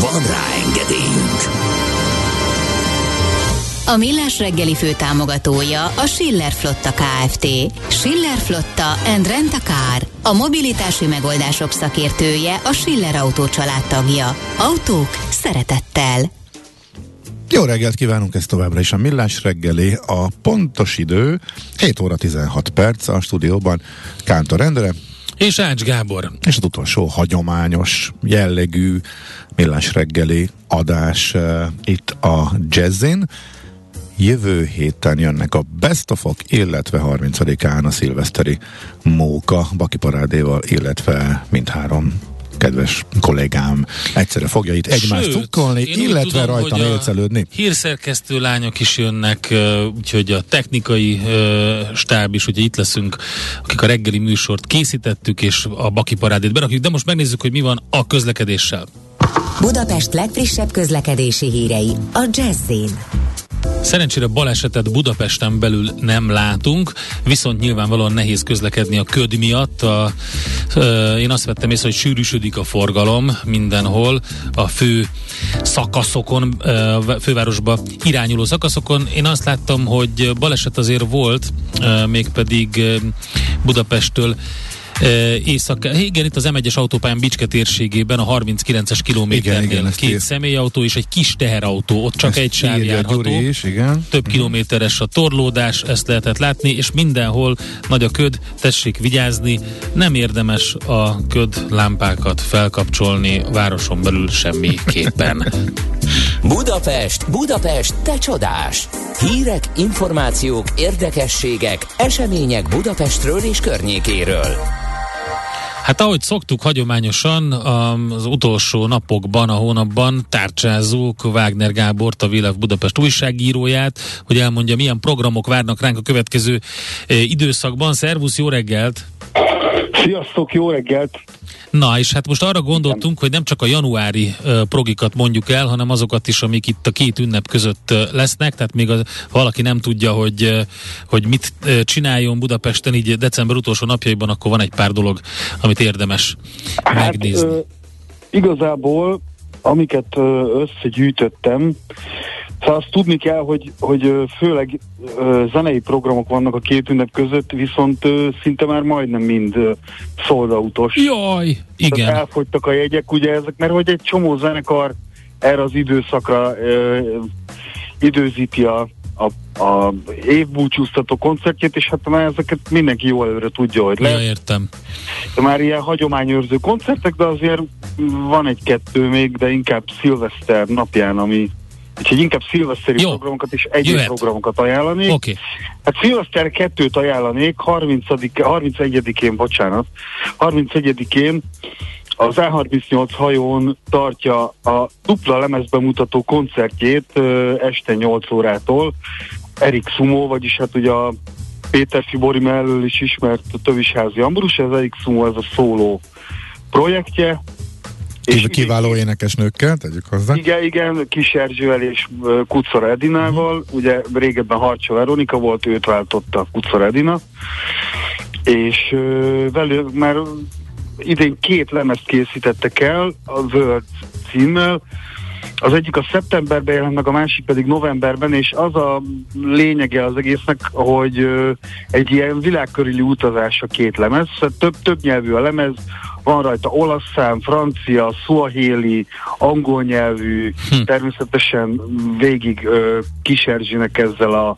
Van rá engedélyünk! A Millás reggeli fő támogatója a Schiller Flotta KFT. Schiller Flotta and Rent a Car. A mobilitási megoldások szakértője a Schiller Autó családtagja. Autók szeretettel. Jó reggelt kívánunk, ez továbbra is a Millás reggeli. A pontos idő 7 óra 16 perc a stúdióban Kántor Endre, És Ács Gábor. és az utolsó hagyományos jellegű millás reggeli adás uh, itt a Jazzin. Jövő héten jönnek a Best of illetve 30-án a szilveszteri móka Baki Parádéval, illetve mindhárom kedves kollégám egyszerre fogja itt egymást tukkolni, én úgy illetve tudom, rajta élcelődni. Hírszerkesztő lányok is jönnek, úgyhogy a technikai stáb is, ugye itt leszünk, akik a reggeli műsort készítettük, és a Baki Parádét berakjuk, de most megnézzük, hogy mi van a közlekedéssel. Budapest legfrissebb közlekedési hírei a Jazzin. Szerencsére balesetet Budapesten belül nem látunk, viszont nyilvánvalóan nehéz közlekedni a köd miatt. A, ö, én azt vettem észre, hogy sűrűsödik a forgalom mindenhol, a fő szakaszokon, ö, fővárosba irányuló szakaszokon. Én azt láttam, hogy baleset azért volt, ö, mégpedig ö, Budapesttől észak, igen, itt az M1-es autópályán Bicske térségében a 39-es Igen, kilométernél igen, ezt két ír- személyautó és egy kis teherautó, ott csak Ezt egy sáv járható Gyuri is, igen. több kilométeres a torlódás, ezt lehetett látni, és mindenhol nagy a köd, tessék vigyázni, nem érdemes a köd lámpákat felkapcsolni városon belül semmiképpen. Budapest, Budapest, te csodás! Hírek, információk, érdekességek, események Budapestről és környékéről. Hát ahogy szoktuk hagyományosan az utolsó napokban, a hónapban tárcsázunk Wagner Gábort, a Világ Budapest újságíróját, hogy elmondja, milyen programok várnak ránk a következő időszakban. Szervusz, jó reggelt! Sziasztok, jó reggelt! Na, és hát most arra gondoltunk, hogy nem csak a januári uh, progikat mondjuk el, hanem azokat is, amik itt a két ünnep között uh, lesznek, tehát még az, valaki nem tudja, hogy, uh, hogy mit uh, csináljon Budapesten így december utolsó napjaiban, akkor van egy pár dolog, amit érdemes hát, megnézni. Uh, igazából, amiket uh, összegyűjtöttem, Szóval azt tudni kell, hogy, hogy főleg zenei programok vannak a két ünnep között, viszont szinte már majdnem mind szoldautos. Jaj, igen. Tehát elfogytak a jegyek, ugye ezek, mert hogy egy csomó zenekar erre az időszakra időzíti a, a, a évbúcsúztató koncertjét, és hát már ezeket mindenki jó előre tudja, hogy lesz. Ja, értem. Már ilyen hagyományőrző koncertek, de azért van egy-kettő még, de inkább szilveszter napján, ami Úgyhogy inkább szilveszteri Jó. programokat és egyéb programokat ajánlanék. Okay. Hát szilveszter kettőt ajánlanék, 30 31-én, bocsánat, 31-én az A38 hajón tartja a dupla lemezbemutató koncertjét este 8 órától. Erik Sumo, vagyis hát ugye a Péter Fibori mellől is ismert Tövisházi Ambrus, ez Erik Sumo, ez a szóló projektje, és kiváló énekesnőkkel, tegyük hozzá. Igen, igen, Kis Erzsővel és Kucora Edinával, uh-huh. ugye régebben Harcsa Veronika volt, őt váltotta Kucora Edina, és uh, velük már idén két lemezt készítettek el, a World címmel, az egyik a szeptemberben jelent meg, a másik pedig novemberben, és az a lényege az egésznek, hogy egy ilyen világkörüli utazás a két lemez, több, több nyelvű a lemez, van rajta olasz szám, francia, suahili, angol nyelvű, hm. természetesen végig ö, Kiserzsinek ezzel a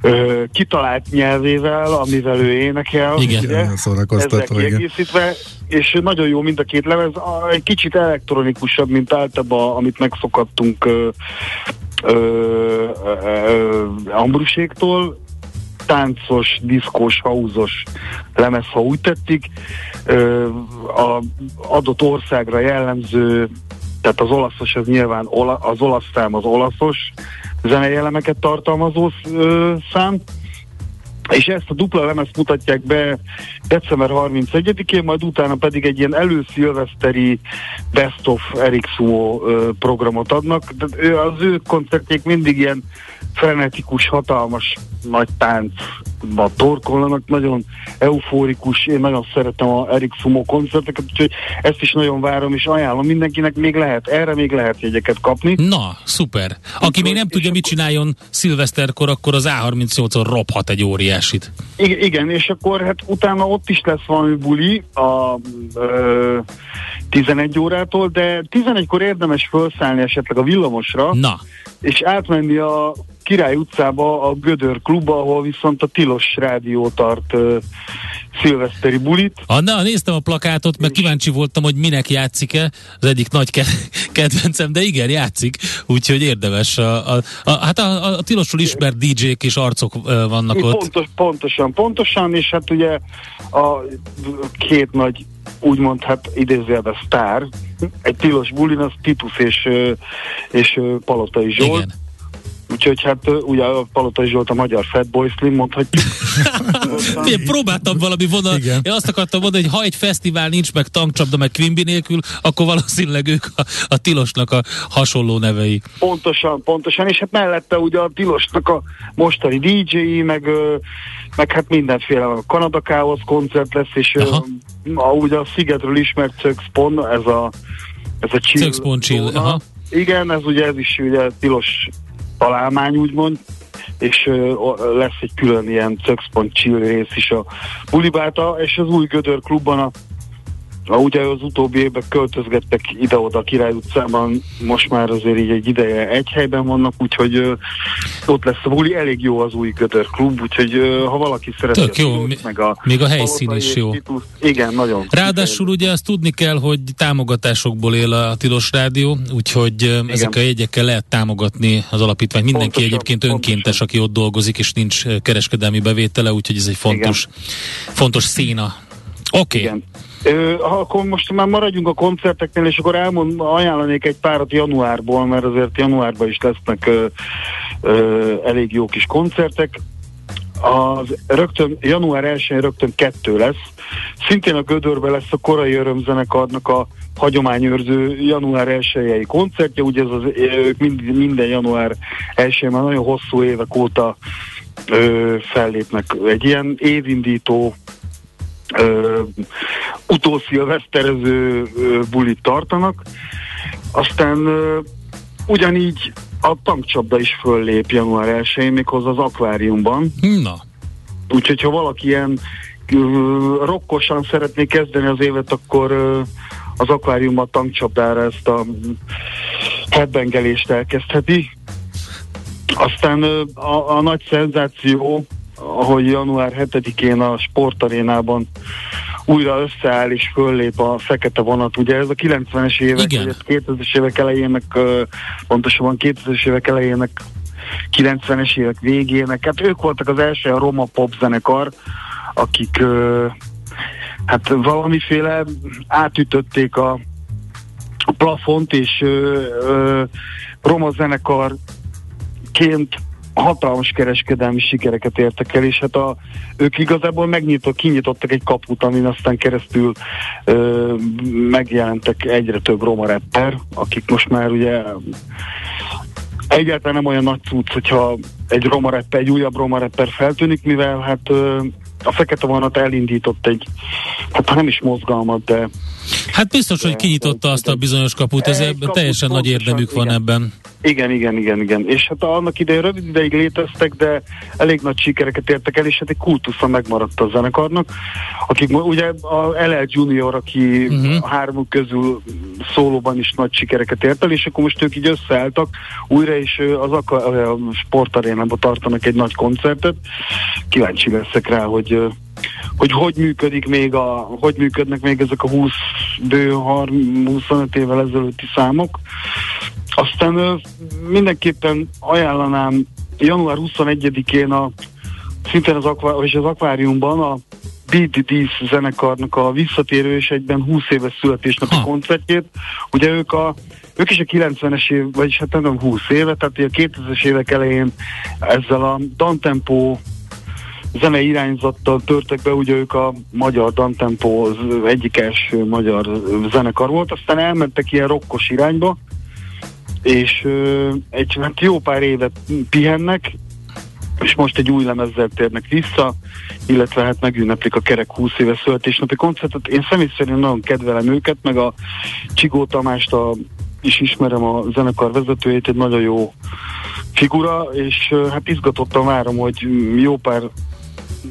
ö, kitalált nyelvével, amivel ő énekel. Igen, ugye, ezzel kiegészítve, és nagyon jó mind a két lemez, egy kicsit elektronikusabb, mint általában, amit megszokattunk ö, ö, ö, Ambruséktól, táncos, diszkós, hauzos lemez, ha úgy tettik. A adott országra jellemző, tehát az olaszos az nyilván ola, az olasz szám az olaszos zenei elemeket tartalmazó szám, és ezt a dupla lemezt mutatják be december 31-én, majd utána pedig egy ilyen előszilveszteri Best of Eric Sumo programot adnak. Az ő koncertjék mindig ilyen frenetikus, hatalmas nagy táncba torkolnak, nagyon eufórikus, én nagyon szeretem a Erik Sumo koncerteket, úgyhogy ezt is nagyon várom, és ajánlom mindenkinek, még lehet, erre még lehet jegyeket kapni. Na, szuper. Aki még nem tudja, mit csináljon szilveszterkor, akkor az A38-on robhat egy óriásit. I- igen, és akkor hát utána ott is lesz valami buli a ö, 11 órától, de 11-kor érdemes felszállni esetleg a villamosra, Na. és átmenni a Király utcába a Gödör klubba, ahol viszont a Tilos Rádió tart uh, szilveszteri bulit. A, na, néztem a plakátot, mert kíváncsi voltam, hogy minek játszik-e, az egyik nagy ke- kedvencem, de igen, játszik, úgyhogy érdemes. A, a, a, hát a, a Tilosról ismert DJ-k és arcok uh, vannak ott. Pontos, pontosan, pontosan, és hát ugye a két nagy úgymond hát idézőjelben sztár, egy tilos bulin, az Titus és, és Palotai Zsolt. Igen Úgyhogy hát ugye a Palota Zsolt a magyar Fatboy Slim, mondhatjuk. Én próbáltam valami vonal. Igen. Én azt akartam mondani, hogy ha egy fesztivál nincs meg tankcsapda, meg Quimby nélkül, akkor valószínűleg ők a, a Tilosnak a hasonló nevei. Pontosan, pontosan, és hát mellette ugye a Tilosnak a mostani DJ-i, meg, meg hát mindenféle a Kanada Chaos koncert lesz, és a, ugye a Szigetről ismert Cöxpon, ez a ez a chill. Cöxpon chill, aha. Igen, ez ugye ez is ugye tilos találmány, úgymond, és lesz egy külön ilyen chill rész is a Bulibáta, és az új Gödör klubban a a, ugye az utóbbi évben költözgettek ide-oda a Király utcában, most már azért így egy ideje egy helyben vannak, úgyhogy ö, ott lesz a buli, elég jó az új Gödör klub, úgyhogy ö, ha valaki szereti Tök jó, tudsz, meg a még a helyszín is jó. Titus, igen, nagyon. Ráadásul ugye azt tudni kell, hogy támogatásokból él a Tilos Rádió, úgyhogy igen. ezek a jegyekkel lehet támogatni az alapítvány. Mindenki pontosan, egyébként pontosan. önkéntes, aki ott dolgozik, és nincs kereskedelmi bevétele, úgyhogy ez egy fontos, igen. fontos szína. Oké. Okay. Ö, akkor most már maradjunk a koncerteknél, és akkor elmond, ajánlanék egy párat januárból, mert azért januárban is lesznek ö, ö, elég jó kis koncertek. Az rögtön, január 1-én rögtön kettő lesz. Szintén a Gödörbe lesz a korai örömzenekarnak a hagyományőrző január 1 koncertje, ugye ez az, ők mind, minden január 1 már nagyon hosszú évek óta ö, fellépnek. Egy ilyen évindító ö, utószilveszterező bulit tartanak. Aztán ugyanígy a tankcsapda is föllép január 1-én, méghozzá az akváriumban. Na, Úgyhogy ha valaki ilyen rokkosan szeretné kezdeni az évet, akkor az akváriumban tankcsapdára ezt a hebbengelést elkezdheti. Aztán a, a nagy szenzáció, ahogy január 7-én a sportarénában újra összeáll és föllép a fekete vonat. Ugye ez a 90-es évek, Igen. vagy a 2000-es évek elejének, pontosabban 2000-es évek elejének 90-es évek végének. Hát ők voltak az első a Roma pop zenekar, akik hát valamiféle átütötték a, a plafont, és ö, ö, Roma zenekarként hatalmas kereskedelmi sikereket értek el, és hát a, ők igazából megnyitott, kinyitottak egy kaput, amin aztán keresztül ö, megjelentek egyre több roma rapper, akik most már ugye egyáltalán nem olyan nagy cucc, hogyha egy roma rapper, egy újabb roma rapper feltűnik, mivel hát ö, a Fekete Vonat elindított egy, hát nem is mozgalmat, de hát biztos, hogy kinyitotta azt a bizonyos kaput, ez kaput teljesen nagy érdemük van igen. ebben. igen, igen, igen, igen. És hát annak idején rövid ideig léteztek, de elég nagy sikereket értek el, és hát egy kultusza megmaradt a zenekarnak, akik ugye a LL Junior, aki uh-huh. a hármuk közül szólóban is nagy sikereket ért el, és akkor most ők így összeálltak újra, és ö, az a sportarénában tartanak egy nagy koncertet. Kíváncsi leszek rá, hogy hogy hogy működik még a, hogy működnek még ezek a 20 bő 30, 25 évvel ezelőtti számok. Aztán mindenképpen ajánlanám január 21-én a szintén az, akvá- és az akváriumban a BDDs zenekarnak a visszatérő és egyben 20 éves születésnapi Ha. koncertjét. Ugye ők a ők is a 90-es év, vagyis hát nem 20 éve, tehát a 2000-es évek elején ezzel a dantempo zene irányzattal törtek be, ugye ők a magyar dantempo az egyik első magyar zenekar volt, aztán elmentek ilyen rokkos irányba, és egy hát jó pár évet pihennek, és most egy új lemezzel térnek vissza, illetve hát megünneplik a kerek 20 éves születésnapi koncertet. Én személy szerint nagyon kedvelem őket, meg a Csigó Tamást a, is ismerem a zenekar vezetőjét, egy nagyon jó figura, és hát izgatottan várom, hogy jó pár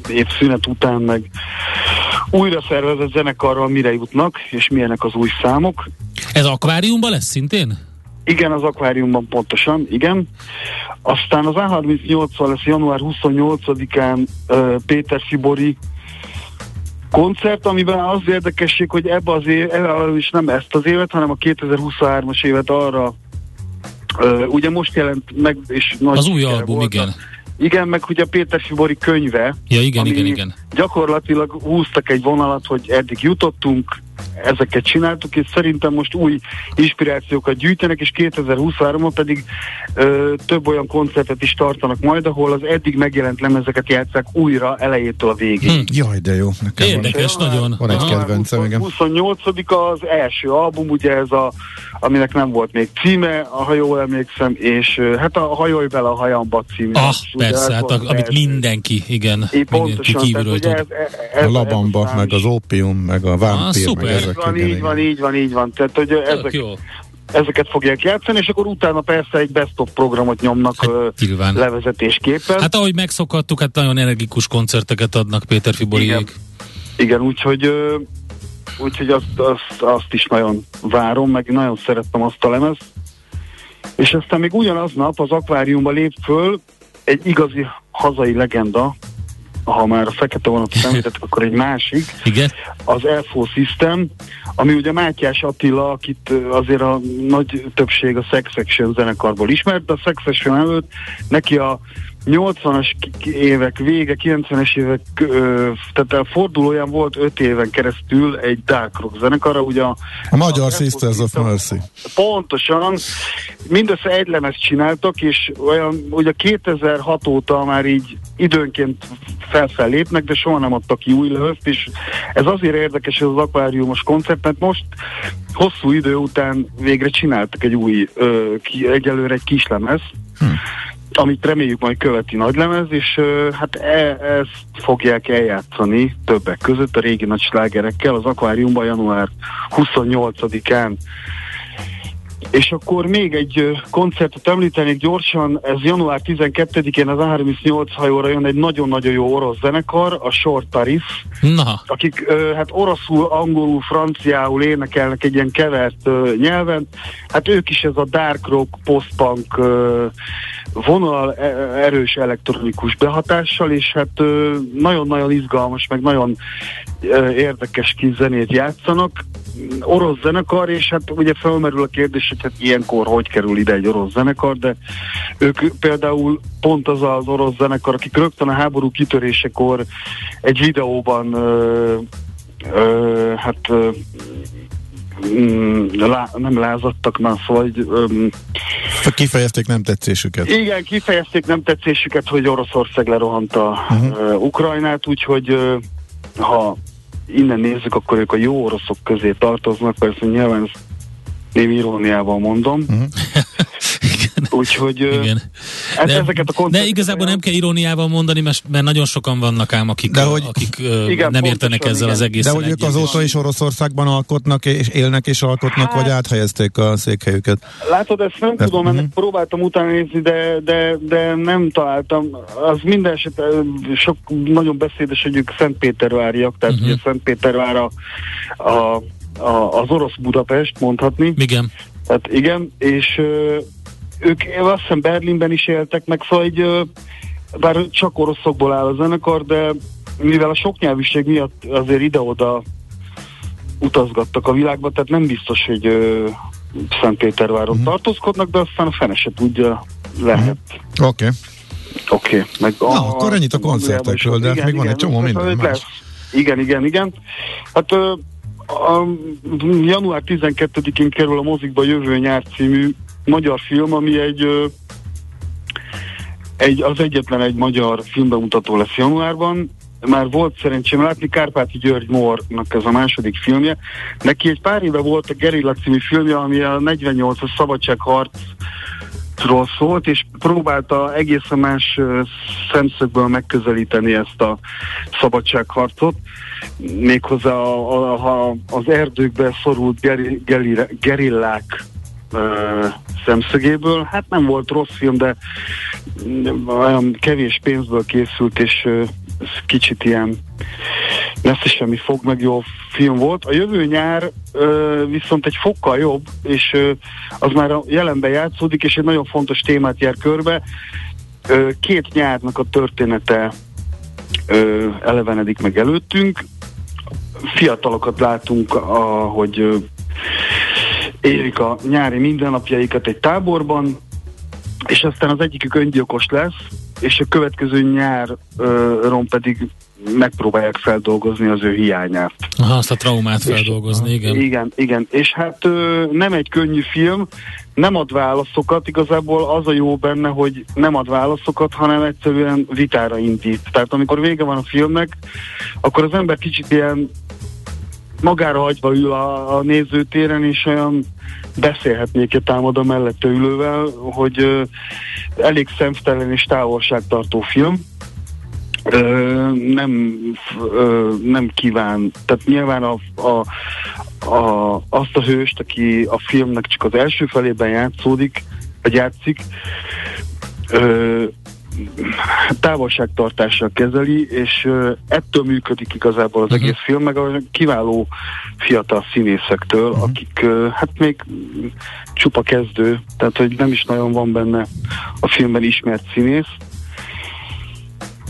év szünet után meg újra szervezett zenekarral mire jutnak, és milyenek az új számok. Ez akváriumban lesz szintén? Igen, az akváriumban pontosan, igen. Aztán az A38-val lesz január 28-án uh, Péter Fibori koncert, amiben az érdekesség, hogy ebbe az év, ebbe is nem ezt az évet, hanem a 2023-as évet arra uh, ugye most jelent meg, és nagy Az új album, volt igen. Igen, meg ugye Péter Fibori könyve, Ja, igen, igen, igen. gyakorlatilag húztak egy vonalat, hogy eddig jutottunk, ezeket csináltuk, és szerintem most új inspirációkat gyűjtenek, és 2023-ban pedig ö, több olyan koncertet is tartanak majd, ahol az eddig megjelent lemezeket játszák újra elejétől a végig. Hm. Jaj, de jó. Nekem van. Érdekes nagyon. Van egy kedvencem, igen. 28 az első album, ugye ez a, aminek nem volt még címe, ha jól emlékszem, és hát a Hajolj bele a hajamba című. Ah, Ugye persze, ez hát a, amit mindenki, igen, É, mindenki pontosan, kívülről tud. ez, ez, ez, A labamba, ez a szám meg az ópium, meg a vámpír, szuper. Meg Így ezek. van, igen, így van, igen. így van, így van. Tehát, hogy Tök ezek, jó. ezeket fogják játszani, és akkor utána persze egy best-of programot nyomnak Hát, levezetésképpen. Hát ahogy megszokhattuk, hát nagyon energikus koncerteket adnak Péter Fiboriék. Igen, úgyhogy, ö, úgyhogy azt, azt, azt is nagyon várom, meg nagyon szerettem azt a lemezt. És aztán még ugyanaznap az akváriumba lép föl egy igazi hazai legenda, ha már a fekete vonatot említettük, akkor egy másik, Igen? az Elfo System, ami ugye Mátyás Attila, akit azért a nagy többség a Sex Action zenekarból ismert, de a Sex Action előtt neki a 80-as évek vége, 90-es évek, ö, tehát a fordulóján volt 5 éven keresztül egy dark rock zenekara, ugye a, a Magyar a Sisters of Mercy. Pontosan, mindössze egy lemezt csináltak, és olyan, ugye 2006 óta már így időnként felfel lépnek, de soha nem adtak ki új lemezt, és ez azért érdekes ez az akváriumos koncert, mert most hosszú idő után végre csináltak egy új, ö, ki, egyelőre egy kislemez, hm amit reméljük majd követi nagylemez, és hát e, ezt fogják eljátszani többek között a régi nagy slágerekkel az akváriumban január 28-án. És akkor még egy koncertet említenék gyorsan, ez január 12-én az A38 hajóra jön egy nagyon-nagyon jó orosz zenekar, a Short Paris, Na. akik hát oroszul, angolul, franciául énekelnek egy ilyen kevert nyelven. Hát ők is ez a dark rock, post-punk vonal e, erős elektronikus behatással, és hát nagyon-nagyon izgalmas, meg nagyon érdekes kis zenét játszanak. Orosz zenekar, és hát ugye felmerül a kérdés, hogy hát ilyenkor hogy kerül ide egy orosz zenekar, de ők például pont az az orosz zenekar, akik rögtön a háború kitörésekor egy videóban ö, ö, hát ö, mm, lá, nem lázadtak, már szóval um, Kifejezték nem tetszésüket. Igen, kifejezték nem tetszésüket, hogy Oroszország lerohanta uh-huh. uh, Ukrajnát, úgyhogy uh, ha innen nézzük, akkor ők a jó oroszok közé tartoznak, persze nyilván ezt némi iróniával mondom. Uh-huh. Úgyhogy Igen. Ez, de, ezeket a De igazából nem kell iróniával mondani, mert, mert nagyon sokan vannak ám, akik, de hogy, akik igen, nem értenek ezzel igen. az egész. De hogy ők azóta is Oroszországban alkotnak, és élnek és alkotnak, hát, vagy áthelyezték a székhelyüket? Látod, ezt nem tudom, uh-huh. ennek próbáltam utána nézni, de, de, de nem találtam. Az minden esetben sok nagyon beszédes, hogy ők Szentpéterváriak, tehát uh-huh. ugye Szentpétervár a, a, a, az orosz Budapest, mondhatni. Igen. Tehát igen, és ők azt hiszem Berlinben is éltek, meg szóval egy, bár csak oroszokból áll a zenekar, de mivel a soknyelvűség miatt azért ide-oda utazgattak a világba, tehát nem biztos, hogy uh, Szentpéterváron uh-huh. tartózkodnak, de aztán a fene se tudja, lehet. Uh-huh. Oké. Okay. Oké. Okay. Na, a, akkor ennyit a koncertekről, de igen, még igen, van egy csomó minden más. Igen, igen, igen. Hát uh, a, január 12-én kerül a mozikba Jövő nyár című magyar film, ami egy, egy az egyetlen egy magyar filmbemutató lesz januárban. Már volt szerencsém látni Kárpáti György Mornak ez a második filmje. Neki egy pár éve volt a Gerilla című filmje, ami a 48-as szabadságharc ról szólt, és próbálta egészen más szemszögből megközelíteni ezt a szabadságharcot, méghozzá a, a, a, az erdőkbe szorult geri, geri, gerillák szemszögéből. Hát nem volt rossz film, de olyan kevés pénzből készült, és kicsit ilyen lesz semmi fog meg jó film volt. A jövő nyár ö, viszont egy fokkal jobb, és ö, az már a jelenben játszódik, és egy nagyon fontos témát jár körbe. Ö, két nyárnak a története ö, elevenedik meg előttünk. Fiatalokat látunk, ahogy élik a nyári mindennapjaikat egy táborban, és aztán az egyikük öngyilkos lesz, és a következő nyáron pedig megpróbálják feldolgozni az ő hiányát. Aha, azt a traumát feldolgozni, és, igen. Igen, igen. És hát ö, nem egy könnyű film, nem ad válaszokat, igazából az a jó benne, hogy nem ad válaszokat, hanem egyszerűen vitára indít. Tehát amikor vége van a filmnek, akkor az ember kicsit ilyen magára hagyva ül a, a nézőtéren, és olyan beszélhetnék egy támad a mellette ülővel, hogy ö, elég szemtelen és távolságtartó film. Ö, nem, ö, nem kíván, tehát nyilván a, a, a, azt a hőst, aki a filmnek csak az első felében játszódik, vagy játszik, ö, távolságtartással kezeli, és ettől működik igazából az uh-huh. egész film, meg a kiváló fiatal színészektől, uh-huh. akik hát még csupa kezdő, tehát hogy nem is nagyon van benne a filmben ismert színész,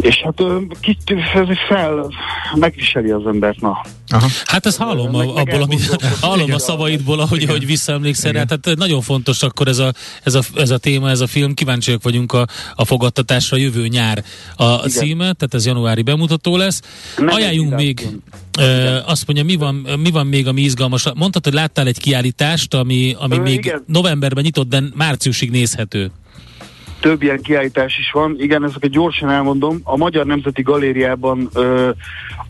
és hát kicsit fel megviseli az embert, na, Aha. Hát ezt hallom Meg- a, abból, ami, hallom a Igen. szavaidból, ahogy, Igen. ahogy visszaemlékszel rá. Igen. Tehát nagyon fontos akkor ez a, ez a, ez a téma, ez a film. Kíváncsiak vagyunk a, a fogadtatásra jövő nyár a, Igen. címe, tehát ez januári bemutató lesz. Nem Ajánljunk egy még, dátum. ö, azt mondja, mi van, mi van még, ami izgalmas? Mondtad, hogy láttál egy kiállítást, ami, ami Ö, még igen. novemberben nyitott, de márciusig nézhető. Több ilyen kiállítás is van. Igen, ezeket gyorsan elmondom. A Magyar Nemzeti Galériában ö,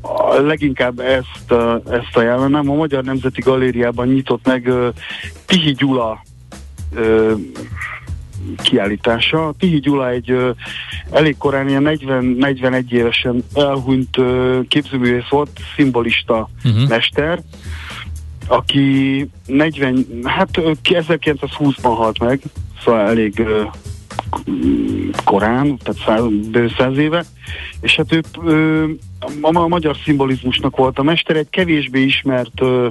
a, leginkább ezt, ö, ezt ajánlanám. A Magyar Nemzeti Galériában nyitott meg ö, Tihi Gyula ö, kiállítása. Tihi Gyula egy ö, elég korán, ilyen 40-41 évesen elhunyt ö, képzőművész volt, szimbolista Uh-huh. mester, aki 40, hát ö, ki 1920-ban halt meg, szóval elég ö, korán, tehát száz, éve, és hát ő ö, a, a magyar szimbolizmusnak volt a mester, egy kevésbé ismert ö,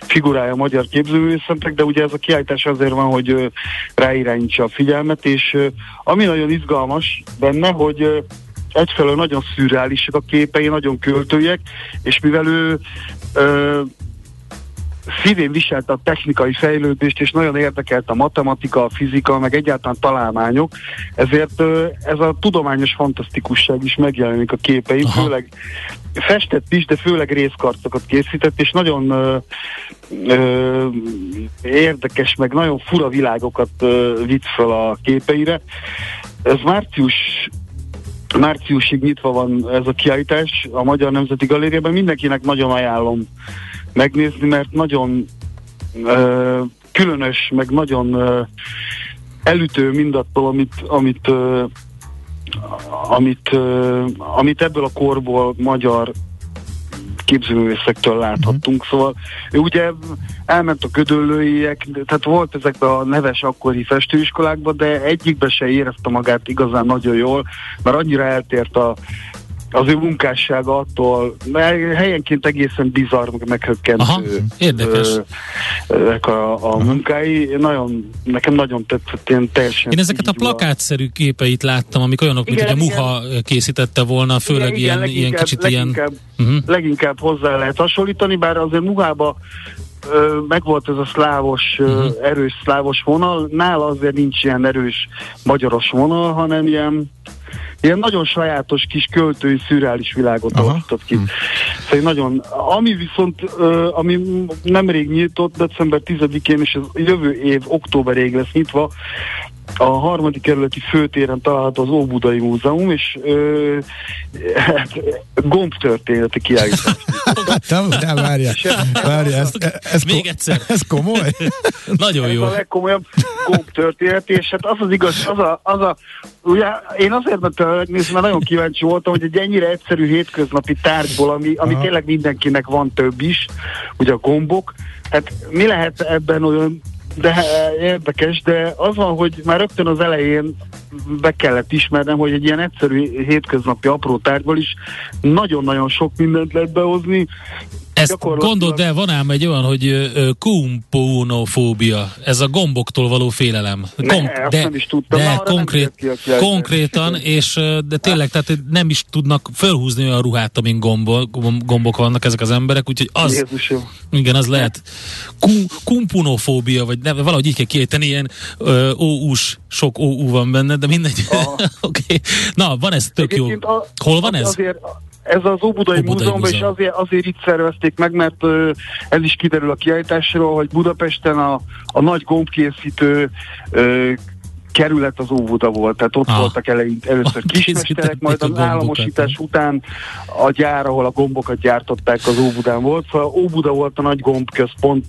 figurája a magyar képzőművészetnek, de ugye ez a kiállítás azért van, hogy ö, ráirányítsa a figyelmet, és ö, ami nagyon izgalmas benne, hogy ö, egyfelől nagyon szürreálisak a képei, nagyon költőjek, és mivel ő ö, szívén viselte a technikai fejlődést, és nagyon érdekelt a matematika, a fizika, meg egyáltalán találmányok, ezért ez a tudományos fantasztikusság is megjelenik a képein, Aha. főleg festett is, de főleg részkarcokat készített, és nagyon ö, ö, érdekes, meg nagyon fura világokat ö, vitt fel a képeire. Ez március márciusig nyitva van ez a kiállítás a Magyar Nemzeti Galériában. Mindenkinek nagyon ajánlom megnézni, mert nagyon ö, különös, meg nagyon ö, elütő mindattól, amit, amit, ö, amit, ö, amit ebből a korból magyar képzőművészektől láthattunk. Szóval ő ugye elment a ködöllőiek, tehát volt ezekben a neves akkori festőiskolákban, de egyikbe se érezte magát igazán nagyon jól, mert annyira eltért a, az ő munkássága attól, helyenként egészen bizarr, meg meghökkentő Aha, érdekes. ö, ezek a, a munkái. Nagyon, nekem nagyon tetszett, én teljesen Én ezeket a plakátszerű képeit láttam, amik olyanok, mint hogy Igen, a Muha készítette volna, főleg Igen, ilyen, igen, ilyen kicsit ilyen... leginkább, Uh-huh. leginkább hozzá lehet hasonlítani, bár azért Muhába megvolt ez a szlávos, Mhm. erős szlávos vonal, nála azért nincs ilyen erős magyaros vonal, hanem ilyen ilyen nagyon sajátos kis költői, szürreális világot Aha. alakított ki. Szóval nagyon, ami viszont, ami nemrég nyitott, december 10-én, és ez jövő év októberig lesz nyitva, a harmadik kerületi főtéren található az Óbudai Múzeum, és ö, hát, gombtörténeti kiállítás. De, de várjál, várjál, ez, ez, Még ko- egyszer. ez komoly? Nagyon Ez jó. a legkomolyabb gombtörténet, és hát az az igaz, az a, az a ugye én azért megnézni, mert nagyon kíváncsi voltam, hogy egy ennyire egyszerű hétköznapi tárgyból, ami, ami Aha. tényleg mindenkinek van több is, ugye a gombok, hát mi lehet ebben olyan de érdekes, de az van, hogy már rögtön az elején be kellett ismernem, hogy egy ilyen egyszerű hétköznapi apró tárgyból is nagyon-nagyon sok mindent lehet behozni. Ezt gyakorlatilag- gondold el, van ám egy olyan, hogy kumponofóbia, ez a gomboktól való félelem. Ne, azt nem is tudtam, de nem konkrét, jött ki konkrétan, és de tényleg, tehát nem is tudnak fölhúzni olyan ruhát, amin gombok, gombok vannak ezek az emberek, úgyhogy az, Jézusom. igen, az lehet kum, kumpunofóbia, vagy nem, valahogy így kell kiejteni, ilyen óús, sok óú van benne, de mindegy. Oké. okay. Na, van ez tök jó. Egyébként a- Hol van ez? Azért, ez az Óbudai Múzeumban, és Múzeum. azért, azért itt szervezték meg, mert ö, ez is kiderül a kiállításról, hogy Budapesten a, a nagy gombkészítő ö, kerület az Óbuda volt, tehát ott Ah. voltak eleint, először Ott kismesterek, majd az államosítás után a gyár, ahol a gombokat gyártották, az Óbudán volt, szóval Óbuda volt a nagy gombközpont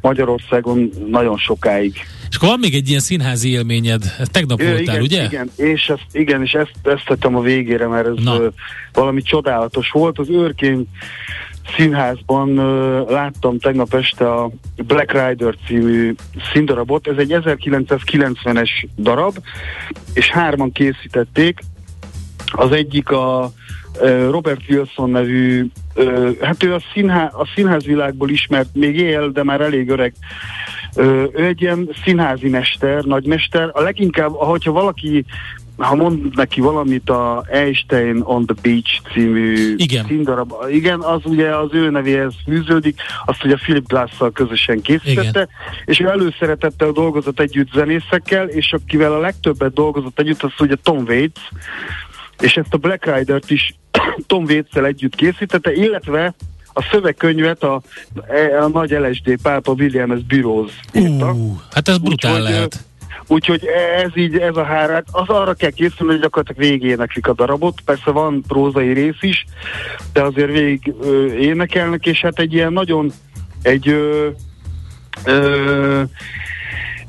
Magyarországon nagyon sokáig. És akkor van még egy ilyen színházi élményed. Tegnap Ö, voltál, igen, ugye? Igen, és ezt, igen, és ezt, ezt tettem a végére, mert ez Na. valami csodálatos volt. Az őrkény színházban ö, láttam tegnap este a Black Rider című színdarabot. Ez egy 1990-es darab, és hárman készítették. Az egyik a ö, Robert Wilson nevű, ö, hát ő a, színhá, a színházvilágból ismert, még él, de már elég öreg ő egy ilyen színházi mester, nagymester. A leginkább, ahogyha valaki ha mond neki valamit, a Einstein on the Beach című Igen. színdarab, igen, az ugye az ő nevéhez fűződik, azt ugye Philip Glass-szal közösen készítette, Igen. és ő előszeretettel dolgozott együtt zenészekkel, és akivel a legtöbbet dolgozott együtt, az ugye Tom Waits, és ezt a Black Rider-t is Tom Waits-el együtt készítette, illetve a szövegkönyvet a, a nagy LSD pápa William S. Burroughs írta. Hát ez brutál Úgyhogy, lehet. Úgyhogy ez így, ez a hárát, az arra kell készülni, hogy gyakorlatilag végéneklik a darabot. Persze van prózai rész is, de azért végig ö, énekelnek, és hát egy ilyen nagyon, egy ö, ö,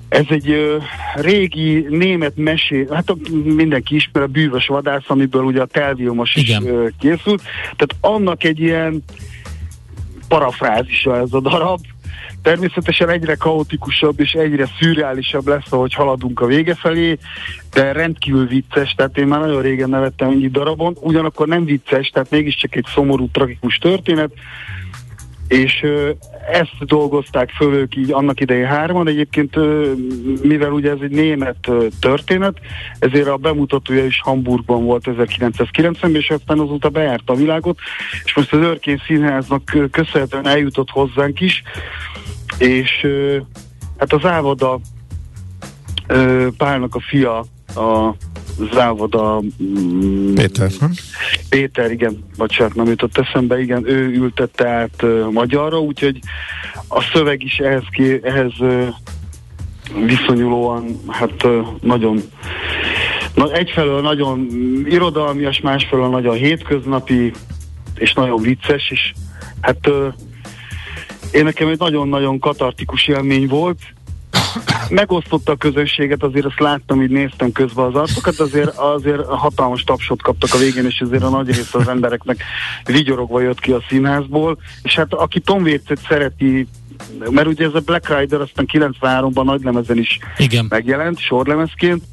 ez egy ö, régi német mesé, hát a- mindenki ismer a bűvös vadász, amiből ugye a telviumos is ö, készült. Tehát annak egy ilyen parafrázisa ez a darab. Természetesen egyre kaotikusabb és egyre szürreálisabb lesz, ahogy haladunk a vége felé, de rendkívül vicces, tehát én már nagyon régen nevettem ennyi darabon, ugyanakkor nem vicces, tehát mégiscsak egy szomorú, tragikus történet, és ö, ezt dolgozták föl ők így annak idején hárman. Egyébként, ö, mivel ugye ez egy német ö, történet, ezért a bemutatója is Hamburgban volt 1990-ben, és aztán azóta bejárta a világot, és most az Örkény Színháznak köszönhetően eljutott hozzánk is, és hát az Ávada ö, Pálnak a fia, a Závoda mm, Péter. Hm? Péter, igen, bocsánat, nem jutott eszembe, igen, ő ültette át uh, magyarra, úgyhogy a szöveg is ehhez, ké, ehhez uh, viszonyulóan, hát uh, nagyon na, egyfelől nagyon irodalmias, másfelől nagyon hétköznapi, és nagyon vicces, és hát uh, én nekem egy nagyon-nagyon katartikus élmény volt, megosztotta a közönséget, azért azt láttam, így néztem közben az arcokat, azért, azért hatalmas tapsot kaptak a végén, és azért a nagy része az embereknek vigyorogva jött ki a színházból, és hát aki Tom Waits-et szereti, mert ugye ez a Black Rider aztán 93-ban nagy lemezen is Igen. megjelent, sorlemezként,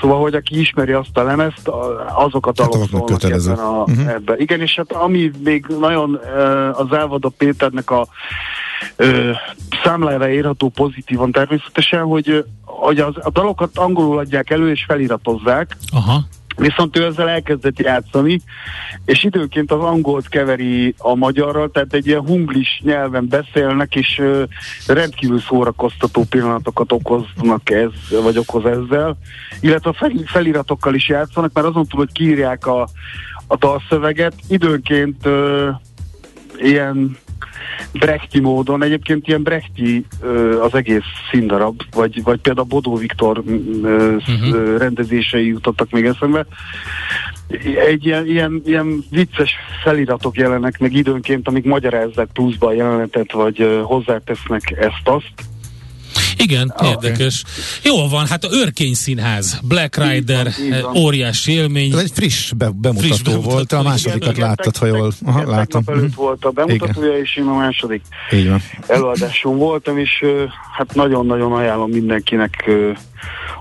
Szóval, hogy aki ismeri azt a lemezt, azok a dalok azoknak szólnak kötelező. ebben, a, Mhm. ebben. Igen, és hát ami még nagyon uh, az Elvada Péternek a uh, számlájára írható pozitívan természetesen, hogy, ö, hogy az, a dalokat angolul adják elő és feliratozzák, Aha. Viszont ő ezzel elkezdett játszani, és időnként az angolt keveri a magyarral, tehát egy ilyen hunglis nyelven beszélnek, és rendkívül szórakoztató pillanatokat okoznak ez, vagy okoz ezzel. Illetve a fel, feliratokkal is játszanak, mert azon túl, hogy kiírják a, a dalszöveget, időnként ö, ilyen Brechti módon, egyébként ilyen Brechti az egész színdarab, vagy, vagy például Bodó Viktor ö, rendezései jutottak még eszembe. Egy ilyen, ilyen, ilyen vicces feliratok jelennek meg időnként, amik magyarázzák pluszba a jelenetet, vagy hozzátesznek ezt-azt. Igen, Ah, érdekes. Jó van, hát a Örkény Színház, Black Rider, Így van, így van. óriási élmény. Ez egy friss be, bemutató Friss bemutató, volt, a igen, másodikat Igen, láttad, ha jól Aha, igen, látom. Előtt volt a bemutatója, és én a második Így van. előadáson voltam, és hát nagyon-nagyon ajánlom mindenkinek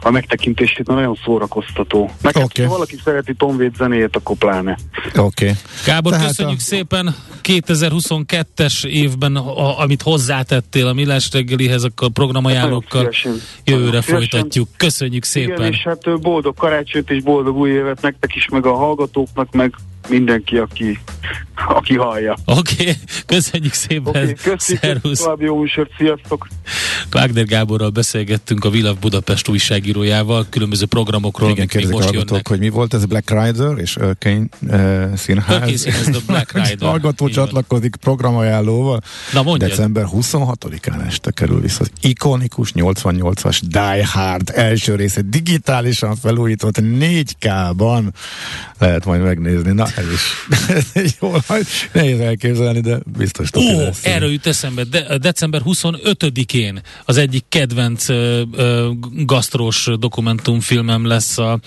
a megtekintését, mert nagyon szórakoztató. Hát, Oké. ha valaki szereti Tom Waits zenéjét, akkor pláne. Oké. Okay. Gábor, Tehát köszönjük a- szépen 2022-es évben, a, amit hozzátettél a Millás reggelihez, akkor programajánlókkal Szívesen. jövőre folytatjuk. Köszönjük szépen. Igen, és hát boldog karácsonyt és boldog új évet nektek is, meg a hallgatóknak, meg mindenki, aki, aki hallja. Oké, okay, köszönjük szépen. Oké, okay, köszönjük, Szervusz. további jó műsort, sziasztok! Wagner Gáborral beszélgettünk a Vilav Budapest újságírójával, különböző programokról, Igen, amik még a most jönnek. hogy mi volt ez Black Rider és Örkény uh, színház. Örkény Színház, The Black Rider. Hallgató csatlakozik programajánlóval. Na mondjad. December 26-án este kerül vissza az ikonikus 88-as Die Hard első része digitálisan felújított 4K-ban lehet majd megnézni. Na ez is. Jól, nehéz elképzelni, de biztos Ó, lesz. erről jut eszembe, de, december 25-én az egyik kedvenc ö, ö, gasztrós dokumentumfilmem lesz a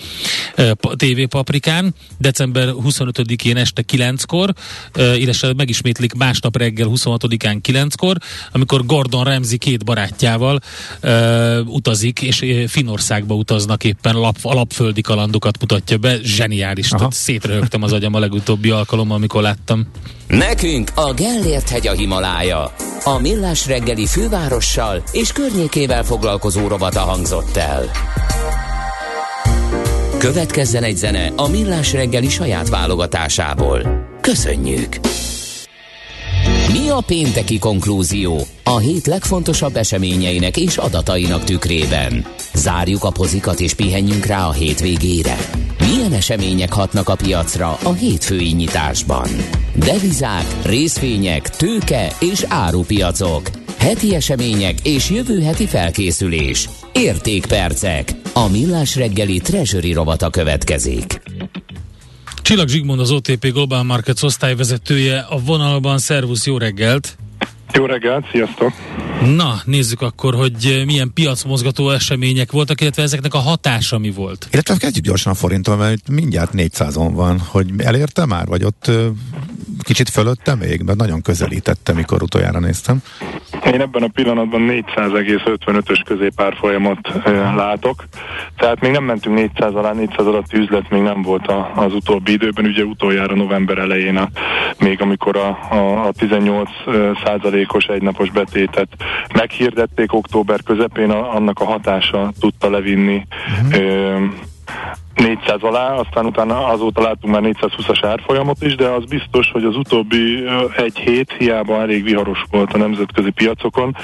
ö, TV Paprikán, december 25-én este 9-kor, ö, illetve megismétlik másnap reggel 26-án 9-kor, amikor Gordon Ramsay két barátjával ö, utazik, és Finországba utaznak éppen, lap, alapföldi kalandokat mutatja be, zseniális, Aha. tehát szétröhögtem az agyam legutóbbi alkalommal, amikor láttam. Nekünk a Gellért hegy a Himalája. A Millás reggeli fővárossal és környékével foglalkozó rovata hangzott el. Következzen egy zene a Millás reggeli saját válogatásából. Köszönjük! Mi a pénteki konklúzió a hét legfontosabb eseményeinek és adatainak tükrében? Zárjuk a pozikat és pihenjünk rá a hétvégére. Milyen események hatnak a piacra a hétfői nyitásban? Devizák, részvények, tőke és árupiacok. Heti események és jövő heti felkészülés. Értékpercek. A Millás reggeli Treasury rovata következik. Csillag Zsigmond az OTP Global Markets osztályvezetője a vonalban. Szervusz, jó reggelt! Jó reggelt, sziasztok! Na, nézzük akkor, hogy milyen piacmozgató események voltak, illetve ezeknek a hatása mi volt. Illetve kezdjük gyorsan a forinton, mert mindjárt 400-on van, hogy elérte már, vagy ott kicsit fölötte még, mert nagyon közelítette, mikor utoljára néztem. Én ebben a pillanatban 400,55-ös középárfolyamot e, látok, tehát még nem mentünk 400 alá, 400 alatti üzlet még nem volt a, az utóbbi időben, ugye utoljára november elején, a, még amikor a, a, a 18 százalékos egynapos betétet meghirdették október közepén, a, annak a hatása tudta levinni uh-huh. e, 400 alá, aztán utána azóta látunk már 420-as árfolyamot is, de az biztos, hogy az utóbbi egy hét hiába elég viharos volt a nemzetközi piacokon,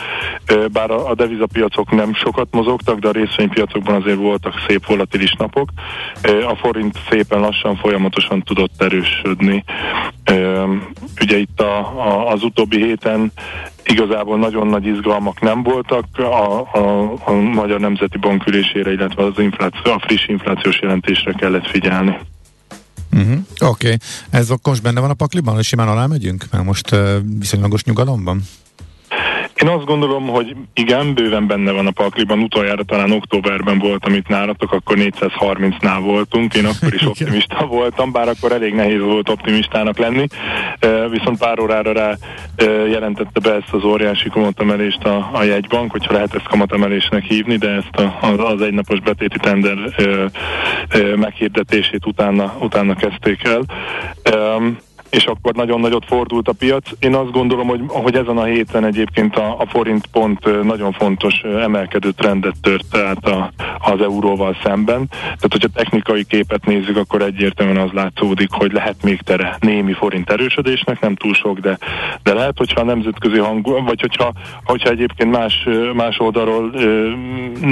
bár a devizapiacok nem sokat mozogtak, de a részvénypiacokban azért voltak szép volatilis napok. A forint szépen lassan, folyamatosan tudott erősödni. Ugye itt a, a, az utóbbi héten igazából nagyon nagy izgalmak nem voltak a, a, a Magyar Nemzeti Bank ülésére, illetve az infláció, a friss inflációs jelentésre kellett figyelni. Uh-huh. Oké, okay. ez akkor most benne van a pakliban, hogy simán alá megyünk? Mert most uh, viszonylagos nyugalomban? Én azt gondolom, hogy igen, bőven benne van a pakliban. Utoljára talán októberben voltam itt nálatok, akkor 430-nál voltunk. Én akkor is optimista voltam, bár akkor elég nehéz volt optimistának lenni. Viszont pár órára rá jelentette be ezt az óriási kamatamelést a, a jegybank, hogyha lehet ezt kamatemelésnek hívni, de ezt a, az, az egynapos betéti tender meghirdetését utána, utána kezdték el és akkor nagyon nagyot fordult a piac. Én azt gondolom, hogy, hogy ezen a héten egyébként a, a forint pont nagyon fontos emelkedő trendet tört át a, az euróval szemben. Tehát, hogyha technikai képet nézzük, akkor egyértelműen az látszódik, hogy lehet még tere némi forint erősödésnek, nem túl sok, de, de lehet, hogyha a nemzetközi hang, vagy hogyha, hogyha egyébként más, más oldalról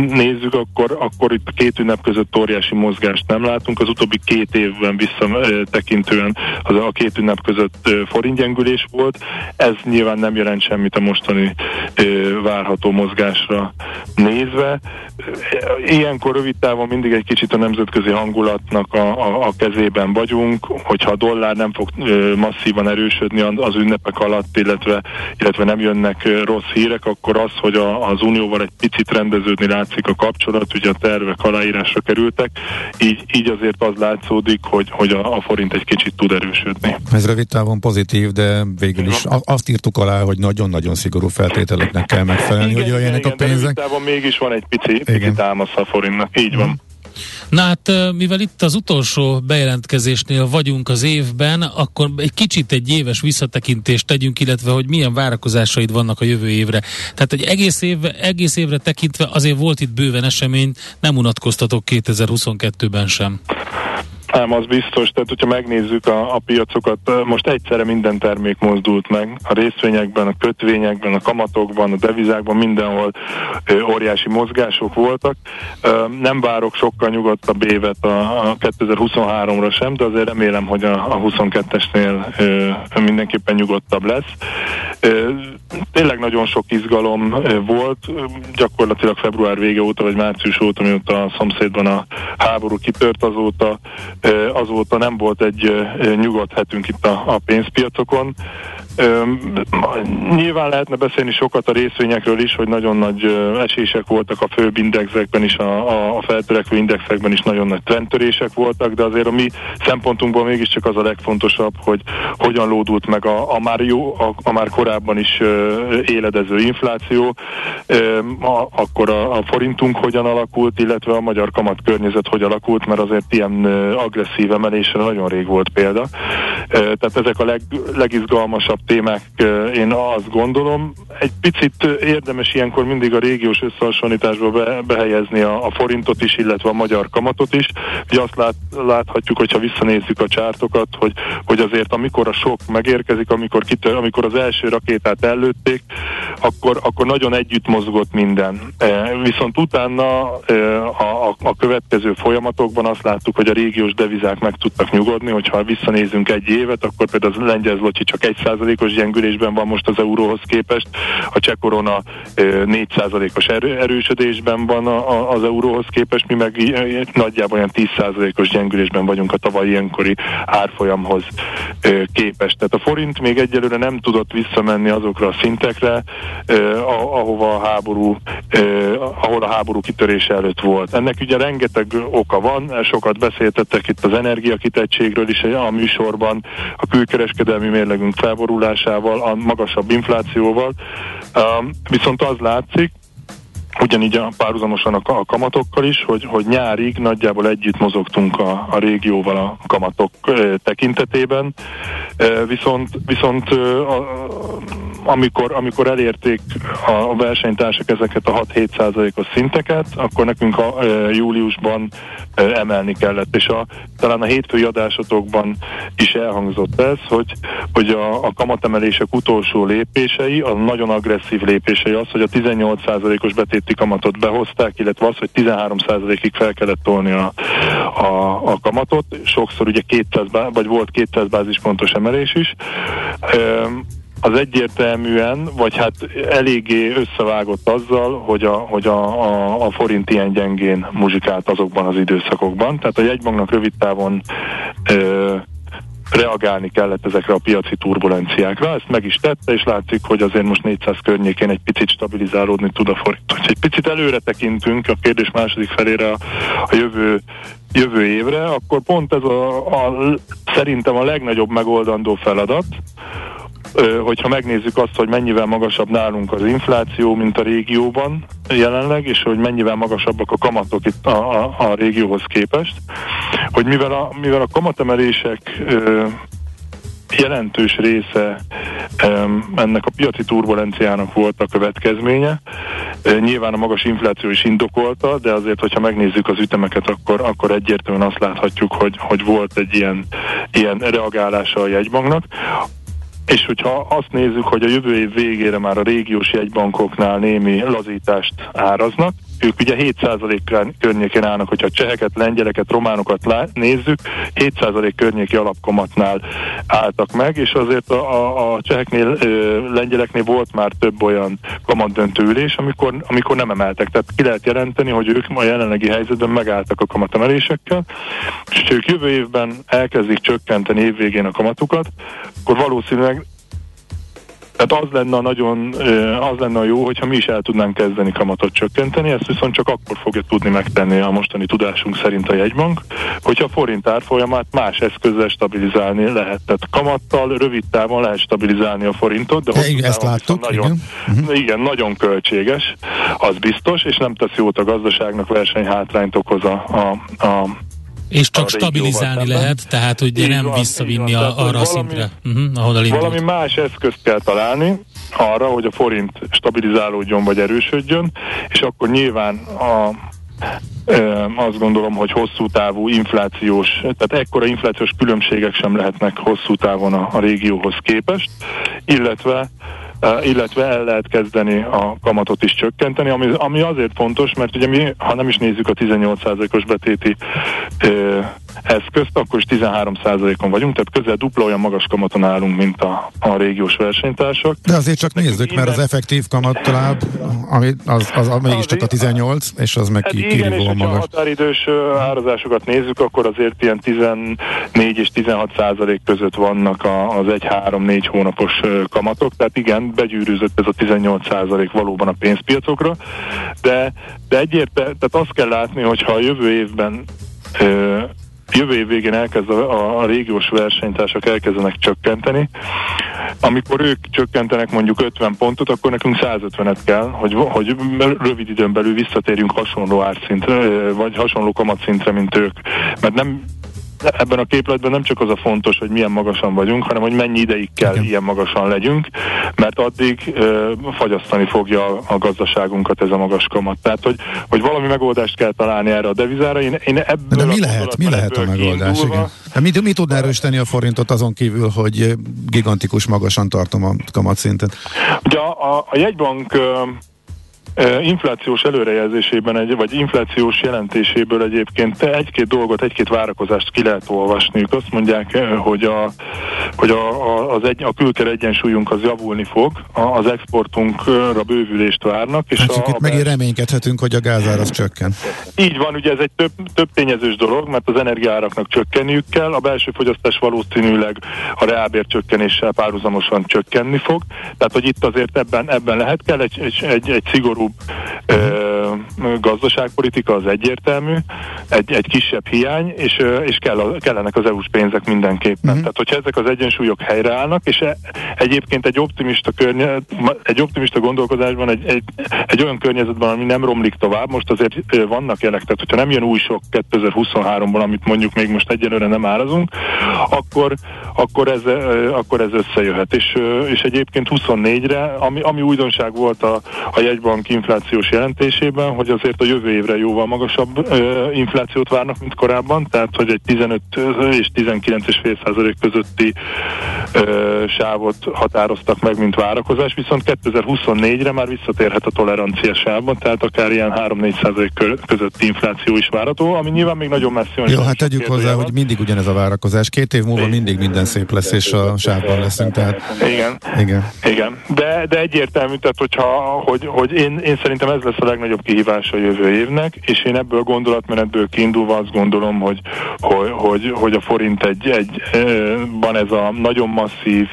nézzük, akkor, akkor itt két ünnep között óriási mozgást nem látunk. Az utóbbi két évben visszatekintően az a két ünnep között forintgyengülés volt. Ez nyilván nem jelent semmit a mostani várható mozgásra nézve. Ilyenkor rövid távon mindig egy kicsit a nemzetközi hangulatnak a, a, a kezében vagyunk, hogyha a dollár nem fog masszívan erősödni az ünnepek alatt, illetve, illetve nem jönnek rossz hírek, akkor az, hogy a, az unióval egy picit rendeződni látszik a kapcsolat, ugye a tervek aláírásra kerültek, így, így azért az látszódik, hogy, hogy a, a forint egy kicsit tud erősödni. Ez rövid távon pozitív, de végül is azt írtuk alá, hogy nagyon-nagyon szigorú feltételeknek kell megfelelni, igen, hogy jöjjenek igen, a pénzek. De rövid távon mégis van egy pici, pici támasz a forintnak, így van. Na hát, mivel itt az utolsó bejelentkezésnél vagyunk az évben, akkor egy kicsit egy éves visszatekintést tegyünk, illetve hogy milyen várakozásaid vannak a jövő évre. Tehát egy egész, év, egész évre tekintve azért volt itt bőven esemény, nem unatkoztatok 2022-ben sem. Nem, az biztos. Tehát, hogyha megnézzük a, a piacokat, most egyszerre minden termék mozdult meg. A részvényekben, a kötvényekben, a kamatokban, a devizákban, mindenhol ö, óriási mozgások voltak. Ö, nem várok sokkal nyugodtabb évet a, a 2023-ra sem, de azért remélem, hogy a, a 22-esnél ö, mindenképpen nyugodtabb lesz. Ö, tényleg nagyon sok izgalom volt, gyakorlatilag február vége óta, vagy március óta, mióta a szomszédban a háború kitört azóta, azóta nem volt egy nyugodt hetünk itt a, a pénzpiacokon. Nyilván lehetne beszélni sokat a részvényekről is, hogy nagyon nagy esések voltak a főbb indexekben is, a, a feltörekvő indexekben is nagyon nagy trendtörések voltak, de azért a mi szempontunkból mégiscsak az a legfontosabb, hogy hogyan lódult meg a, a már jó, a, a már korábban is éledező infláció, a, akkor a, a forintunk hogyan alakult, illetve a magyar kamat környezet hogy alakult, mert azért ilyen agresszív emelésre nagyon rég volt példa. Tehát ezek a leg, legizgalmasabb témák, én azt gondolom. Egy picit érdemes ilyenkor mindig a régiós összehasonlításba be, behelyezni a, a forintot is, illetve a magyar kamatot is. Ugye azt lát, láthatjuk, hogyha visszanézzük a csártokat, hogy, hogy azért amikor a sok megérkezik, amikor, kitör, amikor az első rakétát előtték, akkor, akkor nagyon együtt mozgott minden. Viszont utána a, a, a következő folyamatokban azt láttuk, hogy a régiós devizák meg tudtak nyugodni, hogyha visszanézünk egy évet, akkor például az lengyel csak egy százalékos gyengülésben van most az euróhoz képest, a cseh korona 4 százalékos erő, erősödésben van az euróhoz képest, mi meg nagyjából olyan 10 százalékos gyengülésben vagyunk a tavalyi ilyenkori árfolyamhoz képest. Tehát a forint még egyelőre nem tudott visszamenni azokra a szintekre, ahova a háború, ahol a háború kitörése előtt volt. Ennek ugye rengeteg oka van, sokat beszéltettek itt az energiakitettségről is a műsorban, a külkereskedelmi mérlegünk felborulásával, a magasabb inflációval, viszont az látszik, ugyanígy a párhuzamosan a, kamatokkal is, hogy, hogy nyárig nagyjából együtt mozogtunk a, a régióval a kamatok tekintetében, viszont, viszont a, amikor, amikor elérték a versenytársak ezeket a 6-7 százalékos szinteket, akkor nekünk a e, júliusban emelni kellett, és a, talán a hétfői adásotokban is elhangzott ez, hogy, hogy a, a kamatemelések utolsó lépései, a nagyon agresszív lépései az, hogy a 18 százalékos betéti kamatot behozták, illetve az, hogy 13 százalékig fel kellett tolni a, a, a kamatot, sokszor ugye 200, vagy volt 200 bázispontos emelés is. E, az egyértelműen, vagy hát eléggé összevágott azzal, hogy a, hogy a, a, a forint ilyen gyengén muzsikált azokban az időszakokban. Tehát a jegybanknak rövid távon ö, reagálni kellett ezekre a piaci turbulenciákra. Ezt meg is tette, és látszik, hogy azért most 400 környékén egy picit stabilizálódni tud a forint. Ha egy picit előre tekintünk a kérdés második felére a, a jövő jövő évre, akkor pont ez a, a szerintem a legnagyobb megoldandó feladat, hogyha megnézzük azt, hogy mennyivel magasabb nálunk az infláció, mint a régióban jelenleg, és hogy mennyivel magasabbak a kamatok itt a, a, a régióhoz képest, hogy mivel a, mivel a kamatemelések jelentős része ennek a piaci turbulenciának volt a következménye. Nyilván a magas infláció is indokolta, de azért, hogyha megnézzük az ütemeket, akkor, akkor egyértelműen azt láthatjuk, hogy, hogy volt egy ilyen, ilyen reagálása a jegybanknak. És hogyha azt nézzük, hogy a jövő év végére már a régiós jegybankoknál némi lazítást áraznak, ők ugye 7% környékén állnak, hogyha cseheket, lengyeleket, románokat lá- nézzük, 7% környéki alapkomatnál álltak meg, és azért a, a, a cseheknél, ö, lengyeleknél volt már több olyan kamatdöntő ülés, amikor, amikor nem emeltek. Tehát ki lehet jelenteni, hogy ők a jelenlegi helyzetben megálltak a kamatemelésekkel, és ők jövő évben elkezdik csökkenteni évvégén a kamatukat, akkor valószínűleg tehát az lenne a nagyon, az lenne a jó, hogyha mi is el tudnánk kezdeni kamatot csökkenteni, ezt viszont csak akkor fogja tudni megtenni a mostani tudásunk szerint a jegybank, hogyha a forint árfolyamát más eszközzel stabilizálni lehet. Tehát kamattal rövid távon lehet stabilizálni a forintot, de hosszú ezt láttuk, nagyon, igen. Uh-huh. igen, nagyon költséges, az biztos, és nem tesz jót a gazdaságnak, versenyhátrányt okoz a, a, a és csak stabilizálni lehet, tehát hogy így nem van, visszavinni van, a, arra a szintre, uh-huh, ahol elindult. Valami más eszközt kell találni arra, hogy a forint stabilizálódjon vagy erősödjön, és akkor nyilván a azt gondolom, hogy hosszú távú inflációs, tehát ekkora inflációs különbségek sem lehetnek hosszú távon a, a régióhoz képest, illetve illetve el lehet kezdeni a kamatot is csökkenteni, ami, ami azért fontos, mert ugye mi, ha nem is nézzük a 18%-os betéti eszközt, akkor is 13%-on vagyunk, tehát közel dupla olyan magas kamaton állunk, mint a, a régiós versenytársak. De azért csak Nekünk nézzük, mert az effektív kamatláb, ami, az, az, az mégiscsak a 18, és az meg hát igen, és magas. ha határidős árazásokat nézzük, akkor azért ilyen 14 és 16 százalék között vannak az 1-3-4 hónapos kamatok, tehát igen, begyűrűzött ez a 18 százalék valóban a pénzpiacokra, de, de egyértelmű, tehát azt kell látni, hogyha a jövő évben jövő év végén elkezd a, a régiós versenytársak elkezdenek csökkenteni. Amikor ők csökkentenek mondjuk 50 pontot, akkor nekünk 150-et kell, hogy, hogy rövid időn belül visszatérjünk hasonló árszintre, vagy hasonló kamatszintre, mint ők. Mert nem ebben a képletben nem csak az a fontos, hogy milyen magasan vagyunk, hanem hogy mennyi ideig kell Igen. ilyen magasan legyünk, mert addig ö, fagyasztani fogja a, gazdaságunkat ez a magas kamat. Tehát, hogy, hogy valami megoldást kell találni erre a devizára. Én, én ebből De mi lehet, mi lehet a megoldás? Igen. De mi, mi tudná erősíteni a forintot azon kívül, hogy gigantikus magasan tartom a kamatszintet? Ugye a, a, a jegybank inflációs előrejelzésében, egy, vagy inflációs jelentéséből egyébként egy-két dolgot, egy-két várakozást ki lehet olvasni. Ők azt mondják, hogy a, hogy a, a, az egy, a külker egyensúlyunk az javulni fog, az exportunkra bővülést várnak. És hát a, itt megint reménykedhetünk, hogy a gázár az csökken. Így van, ugye ez egy több, több tényezős dolog, mert az energiáraknak csökkenniük kell, a belső fogyasztás valószínűleg a reálbér csökkenéssel párhuzamosan csökkenni fog. Tehát, hogy itt azért ebben, ebben lehet kell egy, egy, egy, egy szigorú szigorúbb ö, gazdaságpolitika az egyértelmű, egy, egy kisebb hiány, és, és kell a, kellenek az EU-s pénzek mindenképpen. Uh-huh. Tehát, hogyha ezek az egyensúlyok helyreállnak, és e, egyébként egy optimista, környe, egy optimista gondolkodásban, egy, egy, egy olyan környezetben, ami nem romlik tovább, most azért vannak jelek, tehát hogyha nem jön új sok 2023-ban, amit mondjuk még most egyelőre nem árazunk, akkor, akkor, ez, akkor ez összejöhet. És, és egyébként 24-re, ami, ami újdonság volt a, a jegybank inflációs jelentésében, hogy azért a jövő évre jóval magasabb ö, inflációt várnak, mint korábban, tehát hogy egy 15 és 19,5 százalék közötti ö, sávot határoztak meg, mint várakozás, viszont 2024-re már visszatérhet a tolerancia sávban, tehát akár ilyen 3-4 százalék közötti infláció is várható, ami nyilván még nagyon messzi van. Jó, hát tegyük hozzá, hogy mindig ugyanez a várakozás. Két év múlva mindig minden szép lesz, és a sávban leszünk. Tehát... Igen. Igen. Igen. De, de egyértelmű, tehát hogyha, hogy, hogy én, én szerintem ez lesz a legnagyobb kihívás a jövő évnek, és én ebből gondolatmenetből kiindulva azt gondolom, hogy, hogy, hogy, hogy a forint egy, egy van ez a nagyon masszív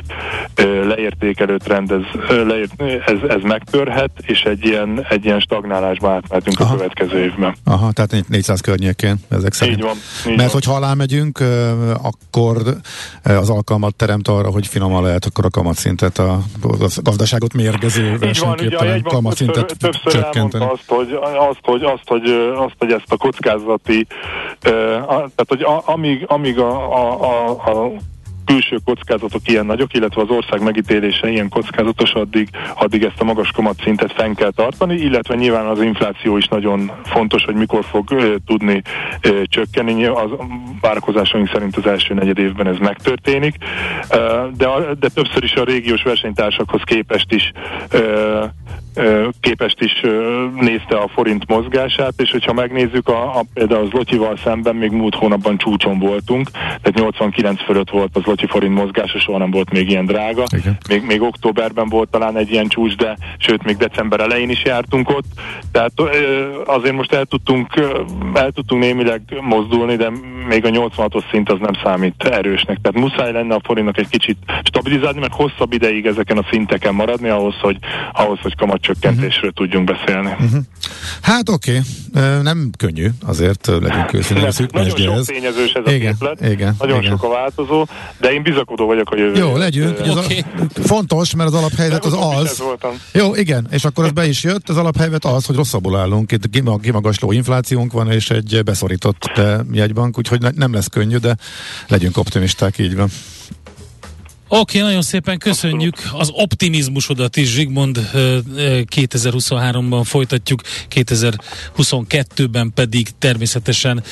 leértékelő trend, ez, leért, ez, ez megtörhet, és egy ilyen, egy ilyen stagnálásba átmehetünk Aha. a következő évben. Aha, tehát 400 környékén ezek szerint. Így van. Így Mert van. hogyha alá megyünk, akkor az alkalmat teremt arra, hogy finoman lehet akkor a kamatszintet, a, a gazdaságot mérgező versenyképtelen kamatszintet többször csökkenteni. elmondta azt, hogy, azt, hogy, azt, hogy, azt, hogy ezt a kockázati, tehát hogy amíg, amíg a, a, a, a külső kockázatok ilyen nagyok, illetve az ország megítélése ilyen kockázatos, addig, addig ezt a magas kamatszintet fenn kell tartani, illetve nyilván az infláció is nagyon fontos, hogy mikor fog ö, tudni ö, csökkenni. Az várakozásaink szerint az első negyed évben ez megtörténik, ö, de, a, de többször is a régiós versenytársakhoz képest is ö, képest is nézte a forint mozgását, és hogyha megnézzük, a, a, például az Lotyival szemben még múlt hónapban csúcson voltunk, tehát 89 fölött volt az Lotyi forint mozgása, soha nem volt még ilyen drága. Még, még októberben volt talán egy ilyen csúcs, de sőt, még december elején is jártunk ott, tehát azért most el tudtunk, el tudtunk némileg mozdulni, de még a 86-os szint az nem számít erősnek. Tehát muszáj lenne a forintnak egy kicsit stabilizálni, mert hosszabb ideig ezeken a szinteken maradni ahhoz, hogy, ahhoz, hogy kamat csökkentésről uh-huh. tudjunk beszélni. Uh-huh. Hát oké, okay. nem könnyű, azért legyünk őszintén. Nagyon sok tényezős ez a igen, képlet, igen, nagyon igen. sok a változó, de én bizakodó vagyok a jövő. Jó, legyünk. Okay. az fontos, mert az alaphelyzet az az. Jó, igen, és akkor az be is jött, az alaphelyzet az, hogy rosszabbul állunk. Itt kimagasló inflációnk van, és egy beszorított jegybank, úgyhogy nem lesz könnyű, de legyünk optimisták, így van. Oké, okay, nagyon szépen köszönjük az optimizmusodat is, Zsigmond 2023-ban folytatjuk, 2022-ben pedig természetesen,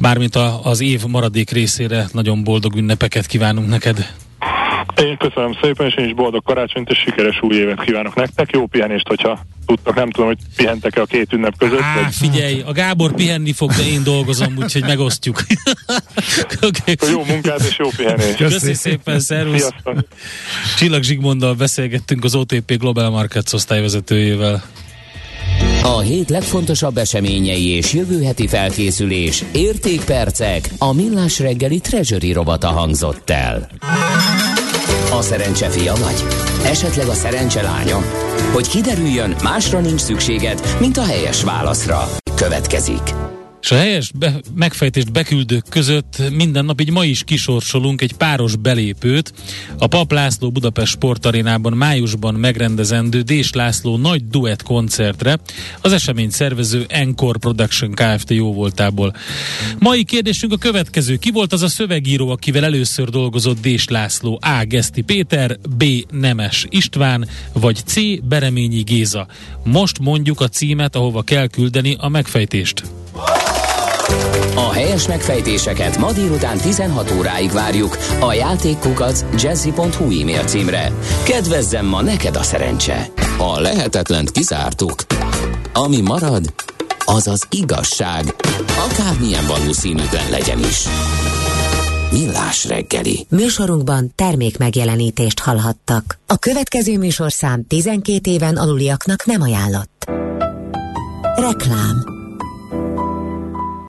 bármint az év maradék részére nagyon boldog ünnepeket kívánunk neked. Én köszönöm szépen, és én is boldog karácsonyt és sikeres új évet kívánok nektek. Jó pihenést, hogyha tudtak, nem tudom, hogy pihentek-e a két ünnep között. Á, vagy... figyelj, a Gábor pihenni fog, de én dolgozom, úgyhogy megosztjuk. okay. Jó munkát és jó pihenést. Köszi szépen, szervusz. Csillag Zsigmonddal beszélgettünk az OTP Global Markets osztályvezetőjével. A hét legfontosabb eseményei és jövő heti felkészülés, értékpercek, a millás reggeli treasury robata hangzott el. A szerencse fia vagy? Esetleg a szerencse lánya? Hogy kiderüljön, másra nincs szükséged, mint a helyes válaszra. Következik. És a helyes be, megfejtést beküldők között minden nap, így ma is kisorsolunk egy páros belépőt. A Pap László Budapest Sportarénában májusban megrendezendő Dés László nagy duett koncertre az esemény szervező Encore Production Kft. jóvoltából. Mai kérdésünk a következő. Ki volt az a szövegíró, akivel először dolgozott Dés László? A. Geszti Péter, B. Nemes István, vagy C. Bereményi Géza. Most mondjuk a címet, ahova kell küldeni a megfejtést. A helyes megfejtéseket ma délután 16 óráig várjuk a játékkukac jazzy.hu e-mail címre. Kedvezzem ma neked a szerencse! A lehetetlent kizártuk. Ami marad, az az igazság, akármilyen valószínűtlen legyen is. Millás reggeli. Műsorunkban termék megjelenítést hallhattak. A következő műsorszám 12 éven aluliaknak nem ajánlott. Reklám